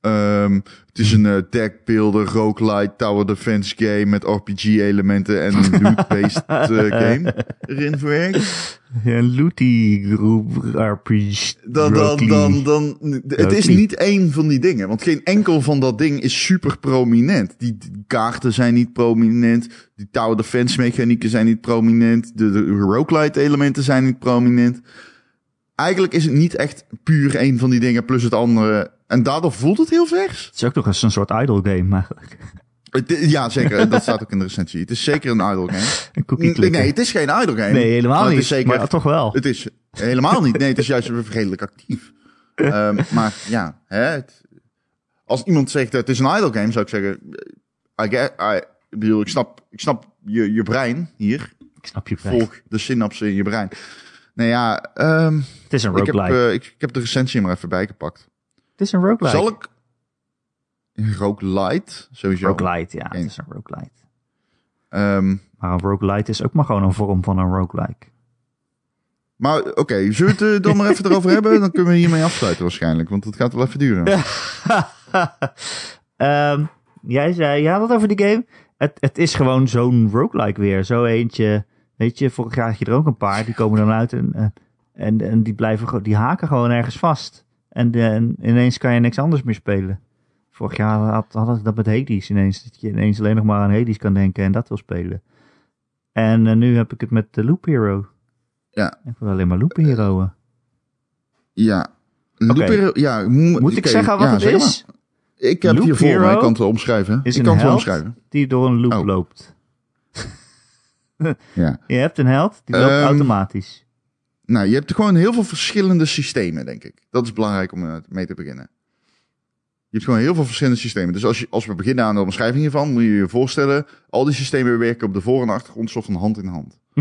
ehm, het is een uh, deckbuilder, roguelite, tower defense game met RPG-elementen en een loot-based eh, game erin verwerkt. Een looty groep RPG. Dan, dan, dan, dan, het is niet één van die dingen. Want geen enkel van dat ding is super prominent. Die, die kaarten zijn niet prominent. Die tower defense mechanieken zijn niet prominent. De, de roguelite elementen zijn niet prominent. Eigenlijk is het niet echt puur één van die dingen plus het andere. En daardoor voelt het heel vers. Het is ook nog eens een soort idle game eigenlijk. Ja, zeker. Dat staat ook in de recensie. Het is zeker een idle game. Een cookie Nee, het is geen idle game. Nee, helemaal Maar niet. Zeker, Maar toch wel. Het is helemaal niet. Nee, het is juist redelijk actief. Ehm, maar ja, hè, het- als iemand zegt dat het is een idle game, zou ik zeggen, I get, I, ik bedoel, ik snap, ik snap je, je brein hier. Ik snap je prijs. Volg de synapsen in je brein. Nou ja, ehm, Het is een ik, heb, roguelike. eh, ik, ik heb de recensie maar even bijgepakt. het is een roguelike. Zal ik... Roguelite, sowieso. Roguelite, ja. Het is een roguelite. Ehm, Maar een roguelite is ook maar gewoon een vorm van een roguelike. maar oké, zullen we het eh, dan maar even erover hebben? Dan kunnen we hiermee afsluiten waarschijnlijk, want het gaat wel even duren. Ehm, jij zei, ja, wat over die game? Het, het is gewoon zo'n roguelike weer. Zo eentje, weet je, vorig jaar had je er ook een paar. Die komen dan uit en, eh, en, en die, blijven, die haken gewoon ergens vast. En, eh, en ineens kan je niks anders meer spelen. Vorig jaar had, had ik dat met Hades ineens. Dat je ineens alleen nog maar aan Hades kan denken en dat wil spelen. En eh, nu heb ik het met de Loop Hero. Ja. Ik wil alleen maar Loop Hero. Ja. Loop Hero- ja, mo- Moet ik zeggen wat ja, het zeg is? maar. Ik heb Loop hier voor Hero ik kan het wel omschrijven. is ik kan het omschrijven. Die door een loop Oh. loopt. Ja. Je hebt een held, die loopt Ehm, automatisch. Nou, je hebt gewoon heel veel verschillende systemen, denk ik. Dat is belangrijk om eh, mee te beginnen. Je hebt gewoon heel veel verschillende systemen. Dus als, je, als we beginnen aan de omschrijving hiervan, moet je je voorstellen, al die systemen werken op de voor- en achtergrond soort van hand in hand.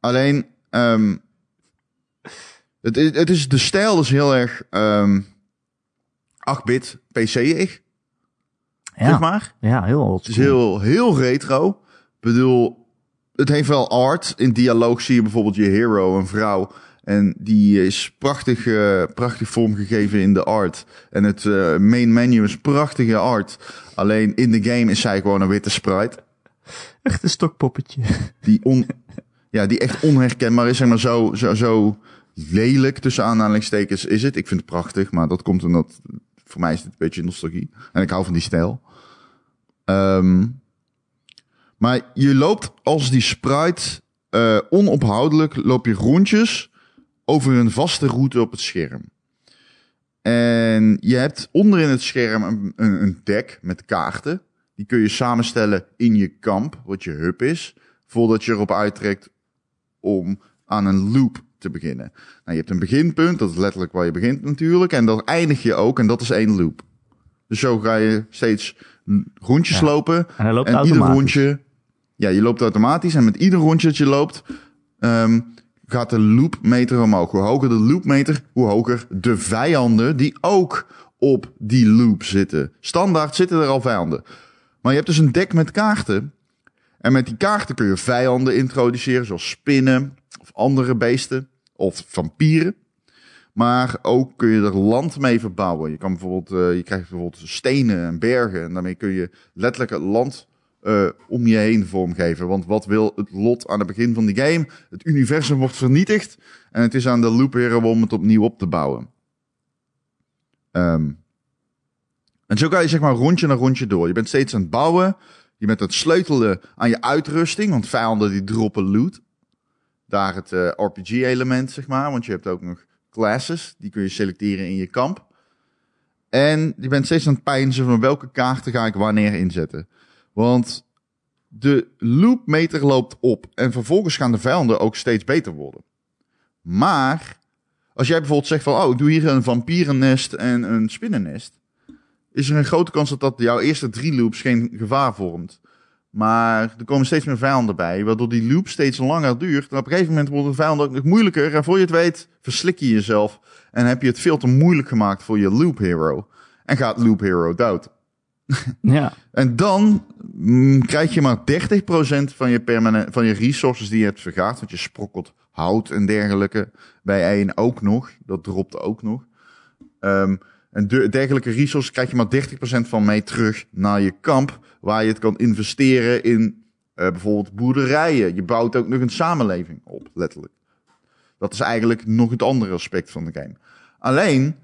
Alleen, ehm, het, is- het is, de stijl is heel erg ehm 8-bit PC-ig, Ja, zeg maar. ja heel old Het is heel, heel retro. Ik bedoel, het heeft wel art. In dialoog zie je bijvoorbeeld je hero, een vrouw. En die is prachtig, eh, prachtig vormgegeven in de art. En het eh, main menu is prachtige art. Alleen in de game is zij gewoon een witte sprite. Echt een stokpoppetje. Die, on, ja, die echt onherkenbaar is. Zeg maar zo, zo, zo lelijk tussen aanhalingstekens is het. Ik vind het prachtig, maar dat komt omdat... Voor mij is het een beetje nostalgie. En ik hou van die stijl. Ehm, maar je loopt als die sprite eh, onophoudelijk loop je rondjes over een vaste route op het scherm. En je hebt onderin het scherm een, een, een deck met kaarten. Die kun je samenstellen in je kamp, wat je hub is, voordat je erop uittrekt om aan een loop te beginnen. Nou, je hebt een beginpunt, dat is letterlijk waar je begint natuurlijk, en dat eindig je ook, en dat is één loop. Dus zo ga je steeds rondjes Ja. lopen. En en ieder rondje, ja, je loopt automatisch, en met ieder rondje dat je loopt, ehm, gaat de loopmeter omhoog. Hoe hoger de loopmeter, hoe hoger de vijanden die ook op die loop zitten. Standaard zitten er al vijanden. Maar je hebt dus een deck met kaarten. En met die kaarten kun je vijanden introduceren, zoals spinnen of andere beesten of vampieren. Maar ook kun je er land mee verbouwen. Je, kan bijvoorbeeld, eh, je krijgt bijvoorbeeld stenen en bergen. En daarmee kun je letterlijk het land eh, om je heen vormgeven. Want wat wil het lot aan het begin van die game? Het universum wordt vernietigd. En het is aan de loop hero om het opnieuw op te bouwen. Ehm, en zo ga je zeg maar rondje na rondje door. Je bent steeds aan het bouwen. Je bent aan het sleutelen aan je uitrusting. Want vijanden die droppen loot. Daar het eh, RPG-element, zeg maar. Want je hebt ook nog classes. Die kun je selecteren in je kamp. En je bent steeds aan het pijnzen van welke kaarten ga ik wanneer inzetten. Want de loopmeter loopt op. En vervolgens gaan de vijanden ook steeds beter worden. Maar als jij bijvoorbeeld zegt van... Oh, ik doe hier een vampierennest en een spinnennest. Is er een grote kans dat dat jouw eerste drie loops geen gevaar vormt. Maar er komen steeds meer vijanden bij. Waardoor die loop steeds langer duurt. En op een gegeven moment wordt de vijand ook nog moeilijker. En voor je het weet verslik je jezelf. En heb je het veel te moeilijk gemaakt voor je loop hero. En gaat loop hero dood. Ja. En dan mm, krijg je maar 30% van je, permanent, van je resources die je hebt vergaard. Want je sprokkelt hout en dergelijke bij één ook nog. Dat dropt ook nog. Ehm, en de, dergelijke resources krijg je maar 30% van mee terug naar je kamp. Waar je het kan investeren in eh, bijvoorbeeld boerderijen. Je bouwt ook nog een samenleving op, letterlijk. Dat is eigenlijk nog het andere aspect van de game. Alleen,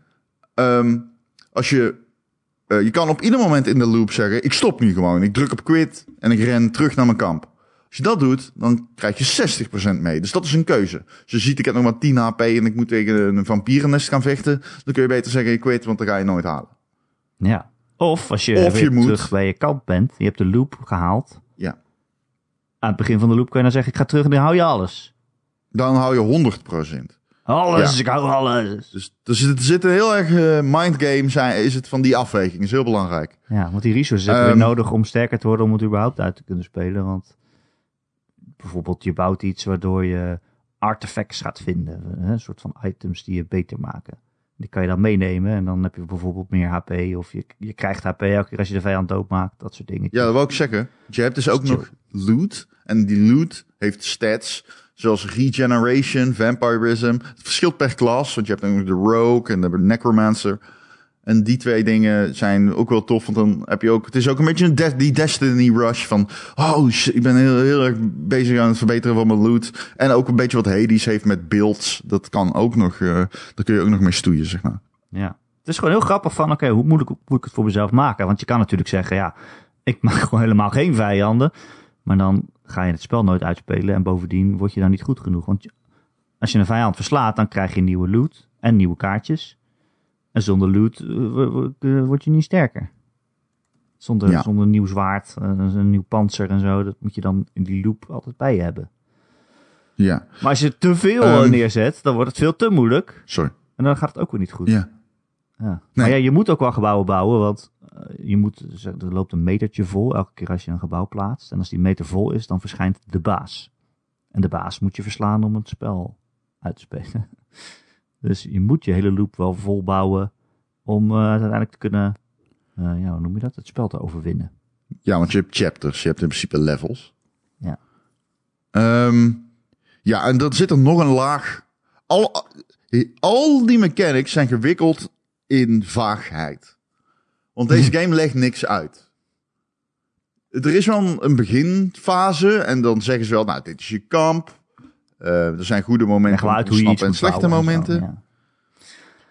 ehm, als je eh, je kan op ieder moment in de loop zeggen: Ik stop nu gewoon. Ik druk op quit en ik ren terug naar mijn kamp. Als je dat doet, dan krijg je 60% mee. Dus dat is een keuze. Dus je ziet, ik heb nog maar 10 HP en ik moet tegen een vampierennest gaan vechten. Dan kun je beter zeggen: Ik quit, want dan ga je nooit halen. ja. Of als je Of weer je moet- terug bij je kamp bent, je hebt de loop gehaald. Ja. Aan het begin van de loop kun je dan zeggen, ik ga terug en dan hou je alles. Dan hou je 100%. Alles, Ja. ik hou alles. Dus, dus er zit een heel erg eh, mindgame zijn, is het van die afweging. is heel belangrijk. Ja, want die resources heb je Ehm, weer nodig om sterker te worden om het überhaupt uit te kunnen spelen. Want bijvoorbeeld je bouwt iets waardoor je artefacts gaat vinden. hè, Een soort van items die je beter maken. Die kan je dan meenemen en dan heb je bijvoorbeeld meer HP. Of je, je krijgt HP elke keer als je de vijand doodmaakt. Dat soort dingen. Ja, dat wil ik zeggen. Je hebt dus ook nog loot. En die loot heeft stats zoals regeneration, vampirism. Het verschilt per klas, want je hebt nog de rogue en de necromancer. En die twee dingen zijn ook wel tof, want dan heb je ook... Het is ook een beetje een die Destiny rush van... Oh shit, ik ben heel, heel erg bezig aan het verbeteren van mijn loot. En ook een beetje wat Hades heeft met builds. Dat kan ook nog... eh daar kun je ook nog mee stoeien, zeg maar. Ja. Het is gewoon heel grappig van, oké, hoe hoe moet ik het voor mezelf maken? Want je kan natuurlijk zeggen, ja, ik maak gewoon helemaal geen vijanden. Maar dan ga je het spel nooit uitspelen en bovendien word je dan niet goed genoeg. Want als je een vijand verslaat, dan krijg je nieuwe loot en nieuwe kaartjes. En zonder loot eh, eh, word je niet sterker. Zonder, Ja. zonder een nieuw zwaard, eh, een nieuw panzer en zo, dat moet je dan in die loop altijd bij je hebben. Ja, Maar als je te veel Ehm. eh, neerzet, dan wordt het veel te moeilijk. sorry. En dan gaat het ook weer niet goed. Ja. Ja. Maar ja, je moet ook wel gebouwen bouwen, want je moet, zeg, er loopt een metertje vol elke keer als je een gebouw plaatst. En als die meter vol is, dan verschijnt de baas. En de baas moet je verslaan om het spel uit te spelen. Dus je moet je hele loop wel vol bouwen om eh, uiteindelijk te kunnen, eh, ja, hoe noem je dat, het spel te overwinnen. Ja, want je hebt chapters, je hebt in principe levels. Ja. Ehm, ja, en dan zit er nog een laag al, al die mechanics zijn gewikkeld in vaagheid. Want deze game legt niks uit. Er is wel een beginfase en dan zeggen ze wel, nou, dit is je kamp. Uh, er zijn goede momenten uit hoe je en slechte momenten. ja.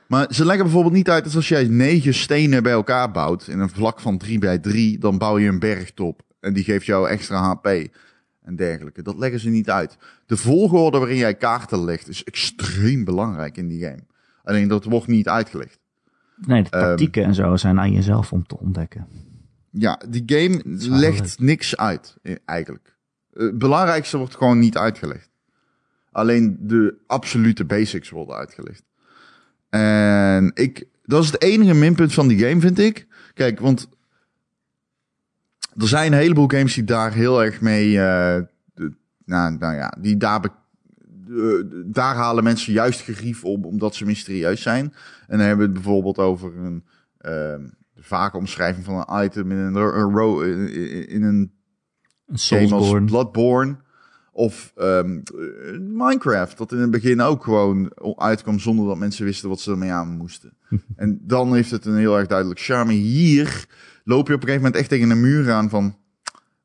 Maar ze leggen bijvoorbeeld niet uit dat als jij negen stenen bij elkaar bouwt in een vlak van 3 bij 3, dan bouw je een bergtop. En die geeft jou extra HP en dergelijke. Dat leggen ze niet uit. De volgorde waarin jij kaarten legt is extreem belangrijk in die game. Alleen dat wordt niet uitgelegd. Nee, de tactieken en zo zijn aan jezelf om te ontdekken. Ja, die game legt niks uit, eigenlijk. Het belangrijkste wordt gewoon niet uitgelegd. Alleen de absolute basics worden uitgelegd. En ik, dat is het enige minpunt van die game, vind ik. Kijk, want er zijn een heleboel games die daar heel erg mee. Uh, nou, nou ja, die daar, daar halen mensen juist gerief op, omdat ze mysterieus zijn. En dan hebben we het bijvoorbeeld over een uh, vage omschrijving van een item in een, een row in, in een, een game als Bloodborne. Of um, Minecraft, dat in het begin ook gewoon uitkwam zonder dat mensen wisten wat ze ermee aan moesten. en dan heeft het een heel erg duidelijk charme. Hier loop je op een gegeven moment echt tegen een muur aan van...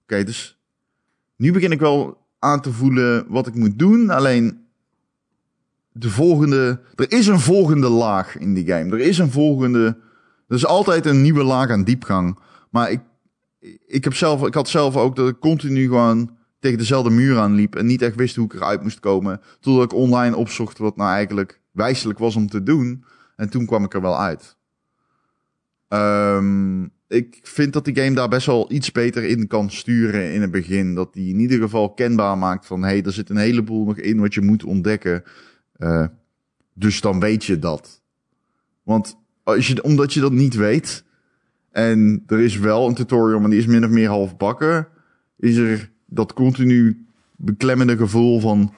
Oké, dus nu begin ik wel aan te voelen wat ik moet doen. Alleen de volgende... Er is een volgende laag in die game. Er is een volgende... Er is altijd een nieuwe laag aan diepgang. Maar ik, ik, heb zelf, ik had zelf ook dat ik continu gewoon tegen dezelfde muur aanliep en niet echt wist hoe ik eruit moest komen. Totdat ik online opzocht wat nou eigenlijk wijselijk was om te doen. En toen kwam ik er wel uit. Um, ik vind dat die game daar best wel iets beter in kan sturen in het begin. Dat die in ieder geval kenbaar maakt van... hé, hey, er zit een heleboel nog in wat je moet ontdekken. Uh, dus dan weet je dat. Want als je, omdat je dat niet weet... en er is wel een tutorial, maar die is min of meer half bakken... is er dat continu beklemmende gevoel van...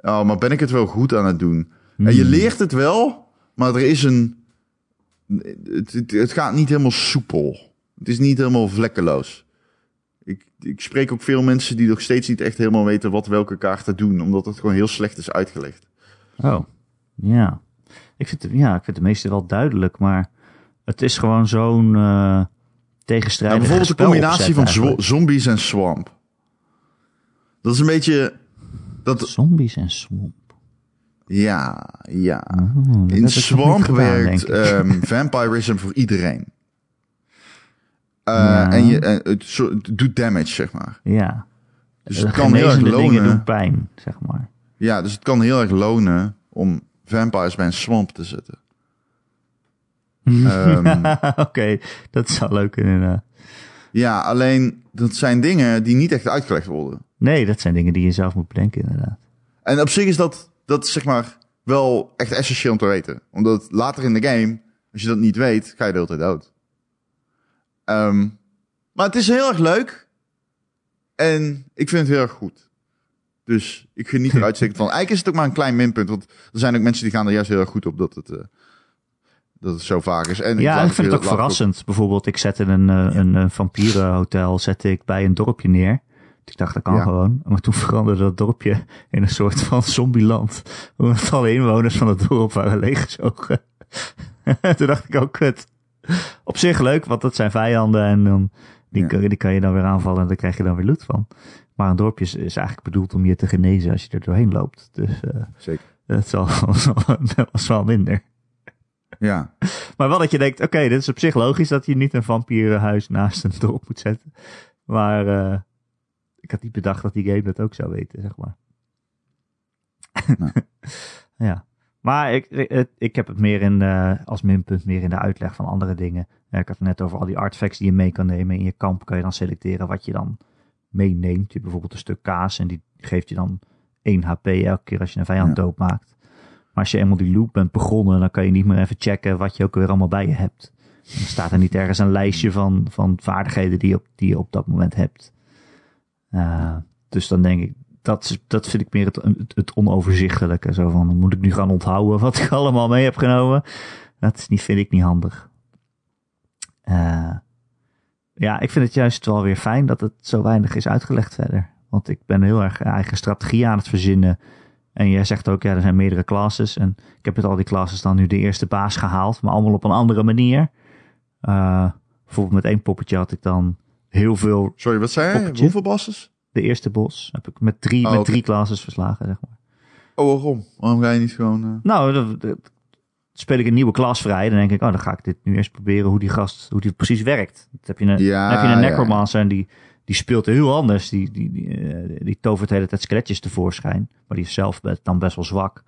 Oh, maar ben ik het wel goed aan het doen? En je hmm. leert het wel, maar er is een... Het, het, het, gaat niet helemaal soepel. Het is niet helemaal vlekkeloos. Ik, ik spreek ook veel mensen die nog steeds niet echt helemaal weten wat welke kaarten doen, omdat het gewoon heel slecht is uitgelegd. Oh, ja. Ik vind, ja, ik vind de meeste wel duidelijk, maar het is gewoon zo'n uh, tegenstrijdige nou, Bijvoorbeeld de combinatie van zombies en swamp. Dat is een beetje... Dat... Zombies en swamp. Ja, ja. Oh, In Swamp werkt um, vampirism voor iedereen. Uh, ja. En je, het, het, doet damage, zeg maar. Ja. Dus het kan heel erg lonen. dingen doen pijn, zeg maar. Ja, dus het kan heel erg lonen om vampires bij een swamp te zetten. um, Oké, dat wel leuk inderdaad. Ja, alleen dat zijn dingen die niet echt uitgelegd worden. Nee, dat zijn dingen die je zelf moet bedenken, inderdaad. En op zich is dat, dat zeg maar wel echt essentieel om te weten. Omdat later in de game, als je dat niet weet, ga je de hele tijd dood. Um, maar het is heel erg leuk. En ik vind het heel erg goed. Dus ik geniet er uitstekend van. Eigenlijk is het ook maar een klein minpunt. Want er zijn ook mensen die gaan er juist heel erg goed op dat het, uh, dat het zo vaak is. En ja, ik, vind het ook verrassend. Bijvoorbeeld, ik zet in een, uh, een, een vampierenhotel zet ik bij een dorpje neer. Ik dacht, dat kan gewoon. Maar toen veranderde dat dorpje in een soort van zombieland. Omdat alle inwoners van het dorp waren leeggezogen. toen dacht ik ook, kut. Op zich leuk, want dat zijn vijanden. En dan, die, die kan je dan weer aanvallen en daar krijg je dan weer loot van. Maar een dorpje is, is eigenlijk bedoeld om je te genezen als je er doorheen loopt. Dus uh, Zeker. dat was wel minder. Ja. Maar wel dat je denkt, oké, dit is op zich logisch dat je niet een vampierenhuis naast een dorp moet zetten. Maar uh, ik had niet bedacht dat die game dat ook zou weten, zeg maar. ja. Maar ik, ik heb het meer in, uh, als minpunt meer in de uitleg van andere dingen. ik had het net over al die artifacts die je mee kan nemen. In je kamp kan je dan selecteren wat je dan meeneemt. Je hebt bijvoorbeeld een stuk kaas en die geeft je dan 1 HP elke keer als je een vijand ja. doodmaakt. Maar als je eenmaal die loop bent begonnen, dan kan je niet meer even checken wat je ook weer allemaal bij je hebt. Dan staat er niet ergens een lijstje van, van vaardigheden die je, op, die je op dat moment hebt. Uh, dus dan denk ik, dat, dat vind ik meer het, onoverzichtelijke. Zo van, moet ik nu gaan onthouden wat ik allemaal mee heb genomen? Dat is niet, vind ik niet handig. Uh, ja, ik vind het juist wel weer fijn dat het zo weinig is uitgelegd verder. Want ik ben heel erg eigen strategie aan het verzinnen En jij zegt ook, ja, er zijn meerdere classes. En ik heb met al die classes dan nu de eerste baas gehaald, maar allemaal op een andere manier. Uh, bijvoorbeeld met één poppetje had ik dan heel veel. Sorry, wat zei? Poppetje. Hoeveel bosses? De eerste bos heb ik met drie, Oh, met drie classes verslagen, zeg maar. Oh, waarom? Waarom ga je niet gewoon... eh, Nou, dan, dan speel ik een nieuwe klas vrij. Dan denk ik, oh, dan ga ik dit nu eerst proberen hoe die gast, hoe die precies werkt. Dan heb je een, Ja, heb je een ja, necromancer en die, die speelt heel anders. Die, die, die, eh, die tovert de hele tijd skeletjes tevoorschijn. Maar die is zelf dan best wel zwak.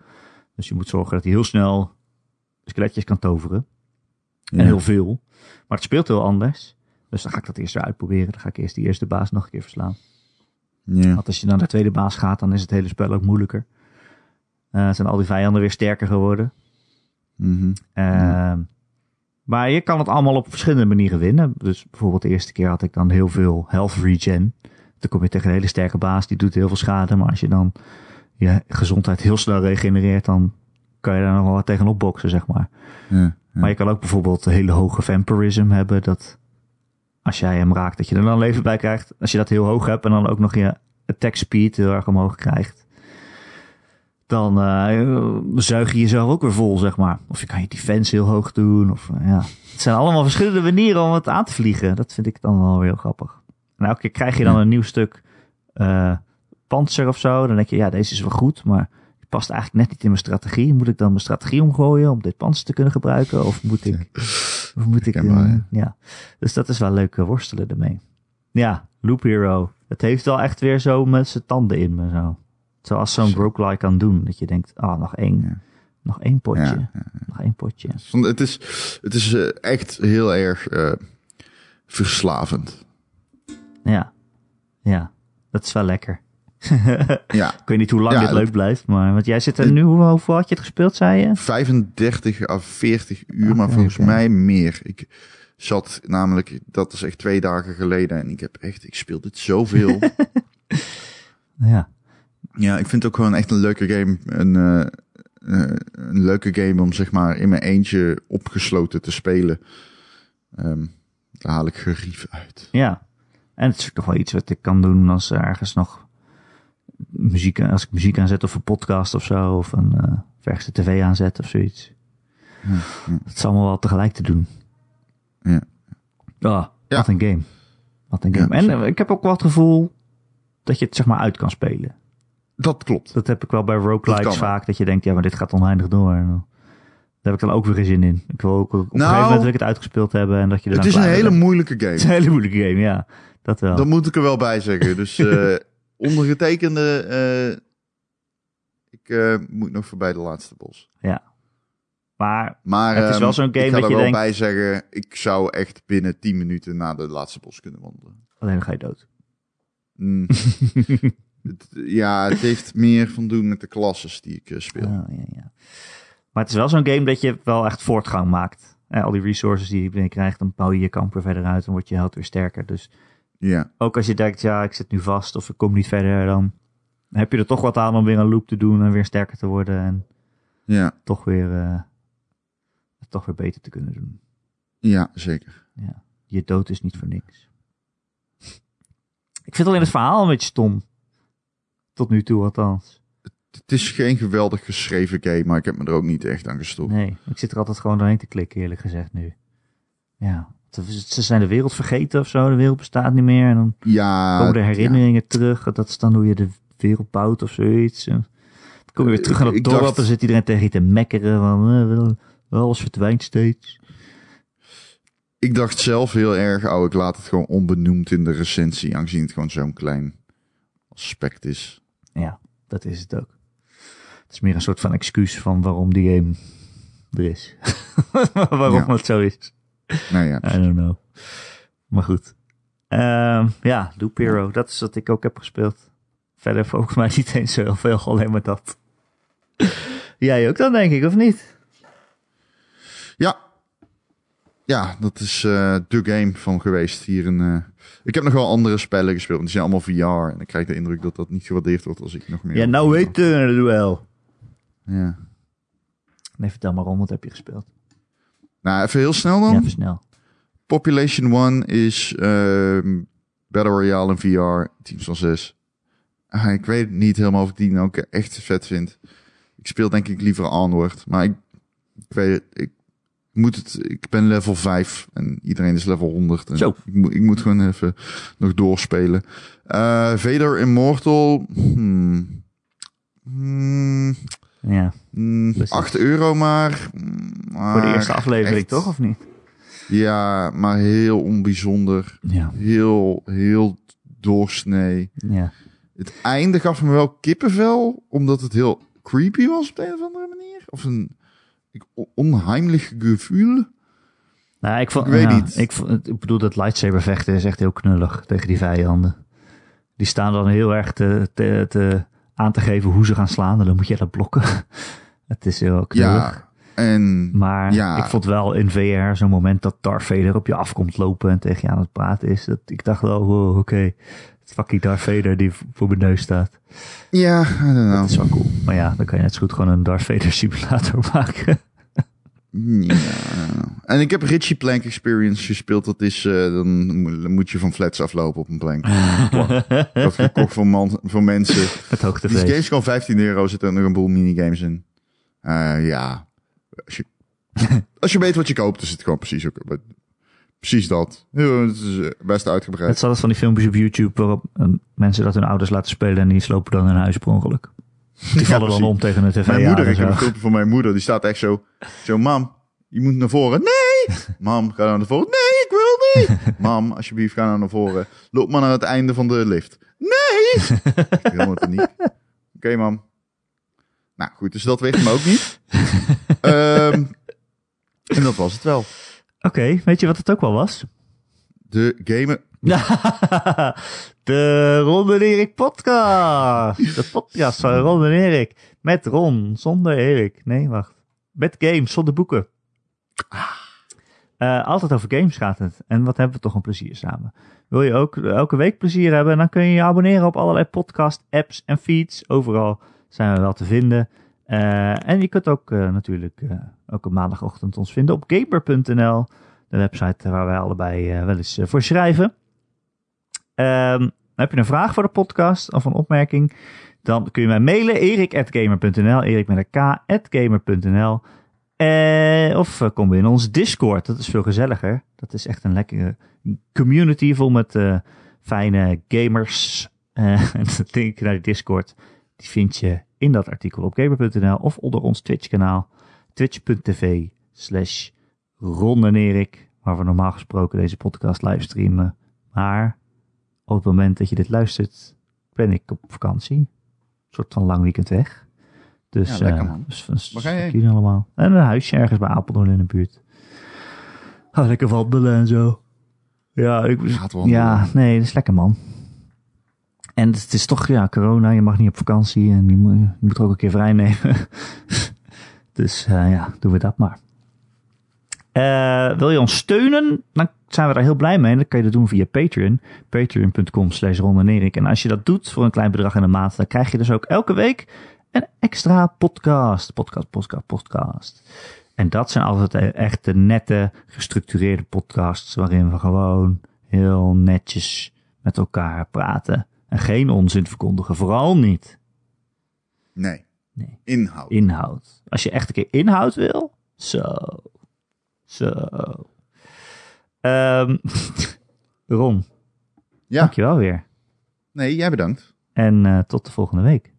Dus je moet zorgen dat hij heel snel skeletjes kan toveren. ja. En heel veel. Maar het speelt heel anders. Dus dan ga ik dat eerst weer uitproberen. Dan ga ik eerst die eerste baas nog een keer verslaan. Ja. Want als je naar de tweede baas gaat, dan is het hele spel ook moeilijker. Eh zijn al die vijanden weer sterker geworden. Mhm. Ehm, Maar je kan het allemaal op verschillende manieren winnen. Dus bijvoorbeeld de eerste keer had ik dan heel veel health regen. Dan kom je tegen een hele sterke baas, die doet heel veel schade. Maar als je dan je gezondheid heel snel regenereert, dan kan je daar nog wel wat tegenop boksen, zeg maar. Ja. Ja. Maar je kan ook bijvoorbeeld een hele hoge vampirism hebben. Dat als jij hem raakt, dat je er dan leven bij krijgt. Als je dat heel hoog hebt en dan ook nog je attack speed heel erg omhoog krijgt. Dan eh, zuig je jezelf ook weer vol, zeg maar. Of je kan je defense heel hoog doen. Of, eh, ja. Het zijn allemaal verschillende manieren om het aan te vliegen. Dat vind ik dan wel weer heel grappig. En elke keer krijg je dan een nieuw stuk eh panzer of zo. Dan denk je, ja, deze is wel goed, maar die past eigenlijk net niet in mijn strategie. Moet ik dan mijn strategie omgooien om dit panzer te kunnen gebruiken? Of moet ik... Of moet ik eh, ja. Dus dat is wel leuk eh, worstelen ermee. Ja, Loop Hero. Het heeft wel echt weer zo met zijn tanden in me zo. Zoals zo'n Zo. roguelike kan doen. Dat je denkt, ah, nog één. Ja. Nog één potje. Ja, ja, Nog één potje. Het is, het is eh, echt heel erg verslavend. Ja. Ja. Dat is wel lekker. Ja, Ik weet niet hoe lang Ja, dit leuk blijft. Maar want jij zit er nu, hoe- hoeveel had je het gespeeld, zei je? 35 à 40 uur, maar Oké, volgens mij meer. Ik zat namelijk, dat is echt twee dagen geleden en ik heb echt, ik speel dit zoveel. Ja. ja, ik vind het ook gewoon echt een leuke game. Een, eh, eh, een leuke game om zeg maar in mijn eentje opgesloten te spelen. Ehm, daar haal ik gerief uit. Ja. En het is nog wel iets wat ik kan doen als er ergens nog muziek, als ik muziek aanzet of een podcast of zo. Of een eh ergens de tv aanzet of zoiets. Ja, ja. Het is allemaal wel tegelijk te doen. Ja. Ah, Ja. wat een game. Wat een game. en eh, ik heb ook wel het gevoel dat je het zeg maar uit kan spelen. Dat klopt. Dat heb ik wel bij Dat roguelikes wel. vaak. Dat je denkt, ja, maar dit gaat oneindig door. Daar heb ik dan ook weer geen zin in. Ik wil ook op een Nou, gegeven moment wil ik het uitgespeeld hebben. En dat je er Het is een hele bent. moeilijke Het is een game. hele moeilijke game, ja. Dat wel. Dat moet ik er wel bij zeggen. Dus eh ondergetekende, eh, ik eh, moet nog voorbij de laatste bos. Maar Maar Het is wel ehm, zo'n game ik ga dat je wel denkt- bij zeggen, ik zou echt binnen 10 minuten naar de laatste bos kunnen wandelen. alleen dan ga je dood. Mm. Het- ja, het heeft meer van doen met de klasses die ik eh, speel. Oh, ja, ja. Maar het is wel zo'n game dat je wel echt voortgang maakt. Eh, al die resources die je binnenkrijgt, dan bouw je je kamp weer verder uit. Dan wordt je held weer sterker. Dus Ja, ook als je denkt, ja, ik zit nu vast of ik kom niet verder, dan heb je er toch wat aan om weer een loop te doen en weer sterker te worden. En ja, toch weer, eh, toch weer beter te kunnen doen. ja, zeker. Ja. Je dood is niet voor niks. Ik vind alleen het verhaal een beetje stom. Tot nu toe althans. Het is geen geweldig geschreven game, maar ik heb me er ook niet echt aan gestopt. Nee, ik zit er altijd gewoon doorheen te klikken, eerlijk gezegd nu. Ja, ze zijn de wereld vergeten of zo. De wereld bestaat niet meer. En dan Ja, komen de ja. herinneringen terug. Dat is dan hoe je de wereld bouwt of zoiets. En dan kom je weer terug aan het dorp dacht- en zit iedereen tegen je te mekkeren. Van, eh, wel- alles verdwijnt steeds. Ik dacht zelf heel erg, oh, ik laat het gewoon onbenoemd in de recensie, aangezien het gewoon zo'n klein aspect is. Ja, dat is het ook. Het is meer een soort van excuus van waarom die game er is. waarom Ja. het zo is. Nou ja, I don't know. Maar goed. Ehm, ja, Loop Hero. Dat is wat ik ook heb gespeeld. Verder volgens mij niet eens zo heel veel. Alleen maar dat. Jij ook dan, denk ik, of niet? Ja. Ja, dat is eh de game van geweest hier in... eh, Ik heb nog wel andere spellen gespeeld, want die zijn allemaal VR. En ik krijg de indruk dat dat niet gewaardeerd wordt als ik nog meer... Ja, nou weet het wel. Ja. Nee, vertel maar om, wat heb je gespeeld? Nou, even heel snel dan. Ja, versnel. Population One is ehm Battle Royale in VR, teams van ah, ik weet niet helemaal of ik die nou echt vet vind. Ik speel denk ik liever Onward. Maar ik, ik weet het, ik moet het, ik ben level 5 en iedereen is level 100. En Zo. Ik, moet, ik moet gewoon even nog doorspelen. Eh Vader Immortal, hmm. Hmm, Ja, Precies. 8 euro maar. Hmm, voor de eerste aflevering echt- toch, of niet? Ja, maar heel onbijzonder. Ja, Heel, heel doorsnee. ja. Het einde gaf me wel kippenvel, omdat het heel creepy was op de een of andere manier. Of een onheimlich gevoel. Nou, ik, vond, Ik weet ja, niet. Ik, bedoel, dat lightsaber vechten is echt heel knullig tegen die vijanden. Die staan dan heel erg te, te, te, aan te geven hoe ze gaan slaan. En dan moet je dat blokken. Het is heel knullig. Ja, en Maar Ja. ik vond wel in VR zo'n moment dat Darth Vader op je afkomt lopen en tegen je aan het praten is. Dat, ik dacht wel, wow, oké. Het fucking Darth Vader die voor mijn neus staat. ja, I don't know. Dat is wel cool. Maar ja, dan kan je net zo goed gewoon een Darth Vader simulator maken. Ja. En ik heb Richie Plank Experience gespeeld. Dat is, eh, dan mo- dan moet je van flats aflopen op een plank. Had gekocht voor, man, voor mensen. Het Die hoogtevrees. game is gewoon 15 euro. Zitten er nog een boel minigames in. Eh, ja. Als je, als je weet wat je koopt, is het gewoon precies ook. Precies dat. Ja, het is eh, best uitgebreid. Het zat van die filmpjes op YouTube waarop mensen dat hun ouders laten spelen en die slopen dan hun huis per ongeluk. Die vallen dan precies. om tegen een tv Mijn moeder, ik heb een filmpje van mijn moeder, die staat echt zo, zo, mam, je moet naar voren. Nee! Mam, ga nou naar voren. Nee, ik wil niet! Mam, alsjeblieft, ga nou naar voren. Loop maar naar het einde van de lift. Nee! Helemaal paniek. Oké, mam. Nou, goed, dus dat weet hem ook niet. Ehm, en dat was het wel. Oké, weet je wat het ook wel was? De gamen... de Ron en Erik podcast. De podcast van Ron en Erik. Met Ron, zonder Erik. Nee, wacht. Met games, zonder boeken. Eh, altijd over games gaat het. En wat hebben we toch een plezier samen. Wil je ook elke week plezier hebben? Dan kun je je abonneren op allerlei podcast, apps en feeds. Overal zijn we wel te vinden. Eh, en je kunt ook eh, natuurlijk eh, ook op maandagochtend ons vinden op gamer.nl. De website waar wij allebei eh, wel eens eh, voor schrijven. Ehm, heb je een vraag voor de podcast of een opmerking? Dan kun je mij mailen. erik.gamer.nl Erik met een k. Eh, Of eh, kom in ons Discord. Dat is veel gezelliger. Dat is echt een lekkere community vol met eh, fijne gamers. En de link naar de Discord die vind je in dat artikel op gamer.nl of onder ons Twitch kanaal. Twitch.tv slash Ron en Erik. Waar we normaal gesproken deze podcast livestreamen. Maar op het moment dat je dit luistert, ben ik op vakantie. Een soort van lang weekend weg. Dus, Ja, lekker, eh, man. dus, dus Waar ga je heen? fuck jullie allemaal. En een huisje ergens bij Apeldoorn in de buurt. Ga lekker wandelen en zo. Ja, ik, Gaat wandelen. ja, nee, dat is lekker man. En het is toch, ja, corona, je mag niet op vakantie en je moet, je moet er ook een keer vrij nemen. dus eh, ja, doen we dat maar. Eh, wil je ons steunen? Dan zijn we daar heel blij mee. En dan kan je dat doen via Patreon. Patreon.com slash. En als je dat doet voor een klein bedrag in de maand, dan krijg je dus ook elke week een extra podcast. Podcast, podcast, podcast. En dat zijn altijd echt de nette, gestructureerde podcasts waarin we gewoon heel netjes met elkaar praten. En geen onzin verkondigen. Vooral niet Nee. Nee. Inhoud. inhoud. Als je echt een keer inhoud wil, zo. Zo. Ehm, Ron, ja. dankjewel weer. Nee, jij bedankt. En eh, tot de volgende week.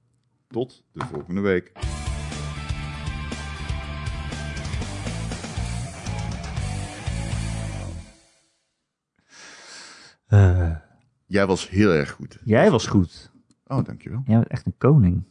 Tot de volgende week. Eh, Jij was heel erg goed. jij was goed. Oh, dankjewel. Jij bent echt een koning.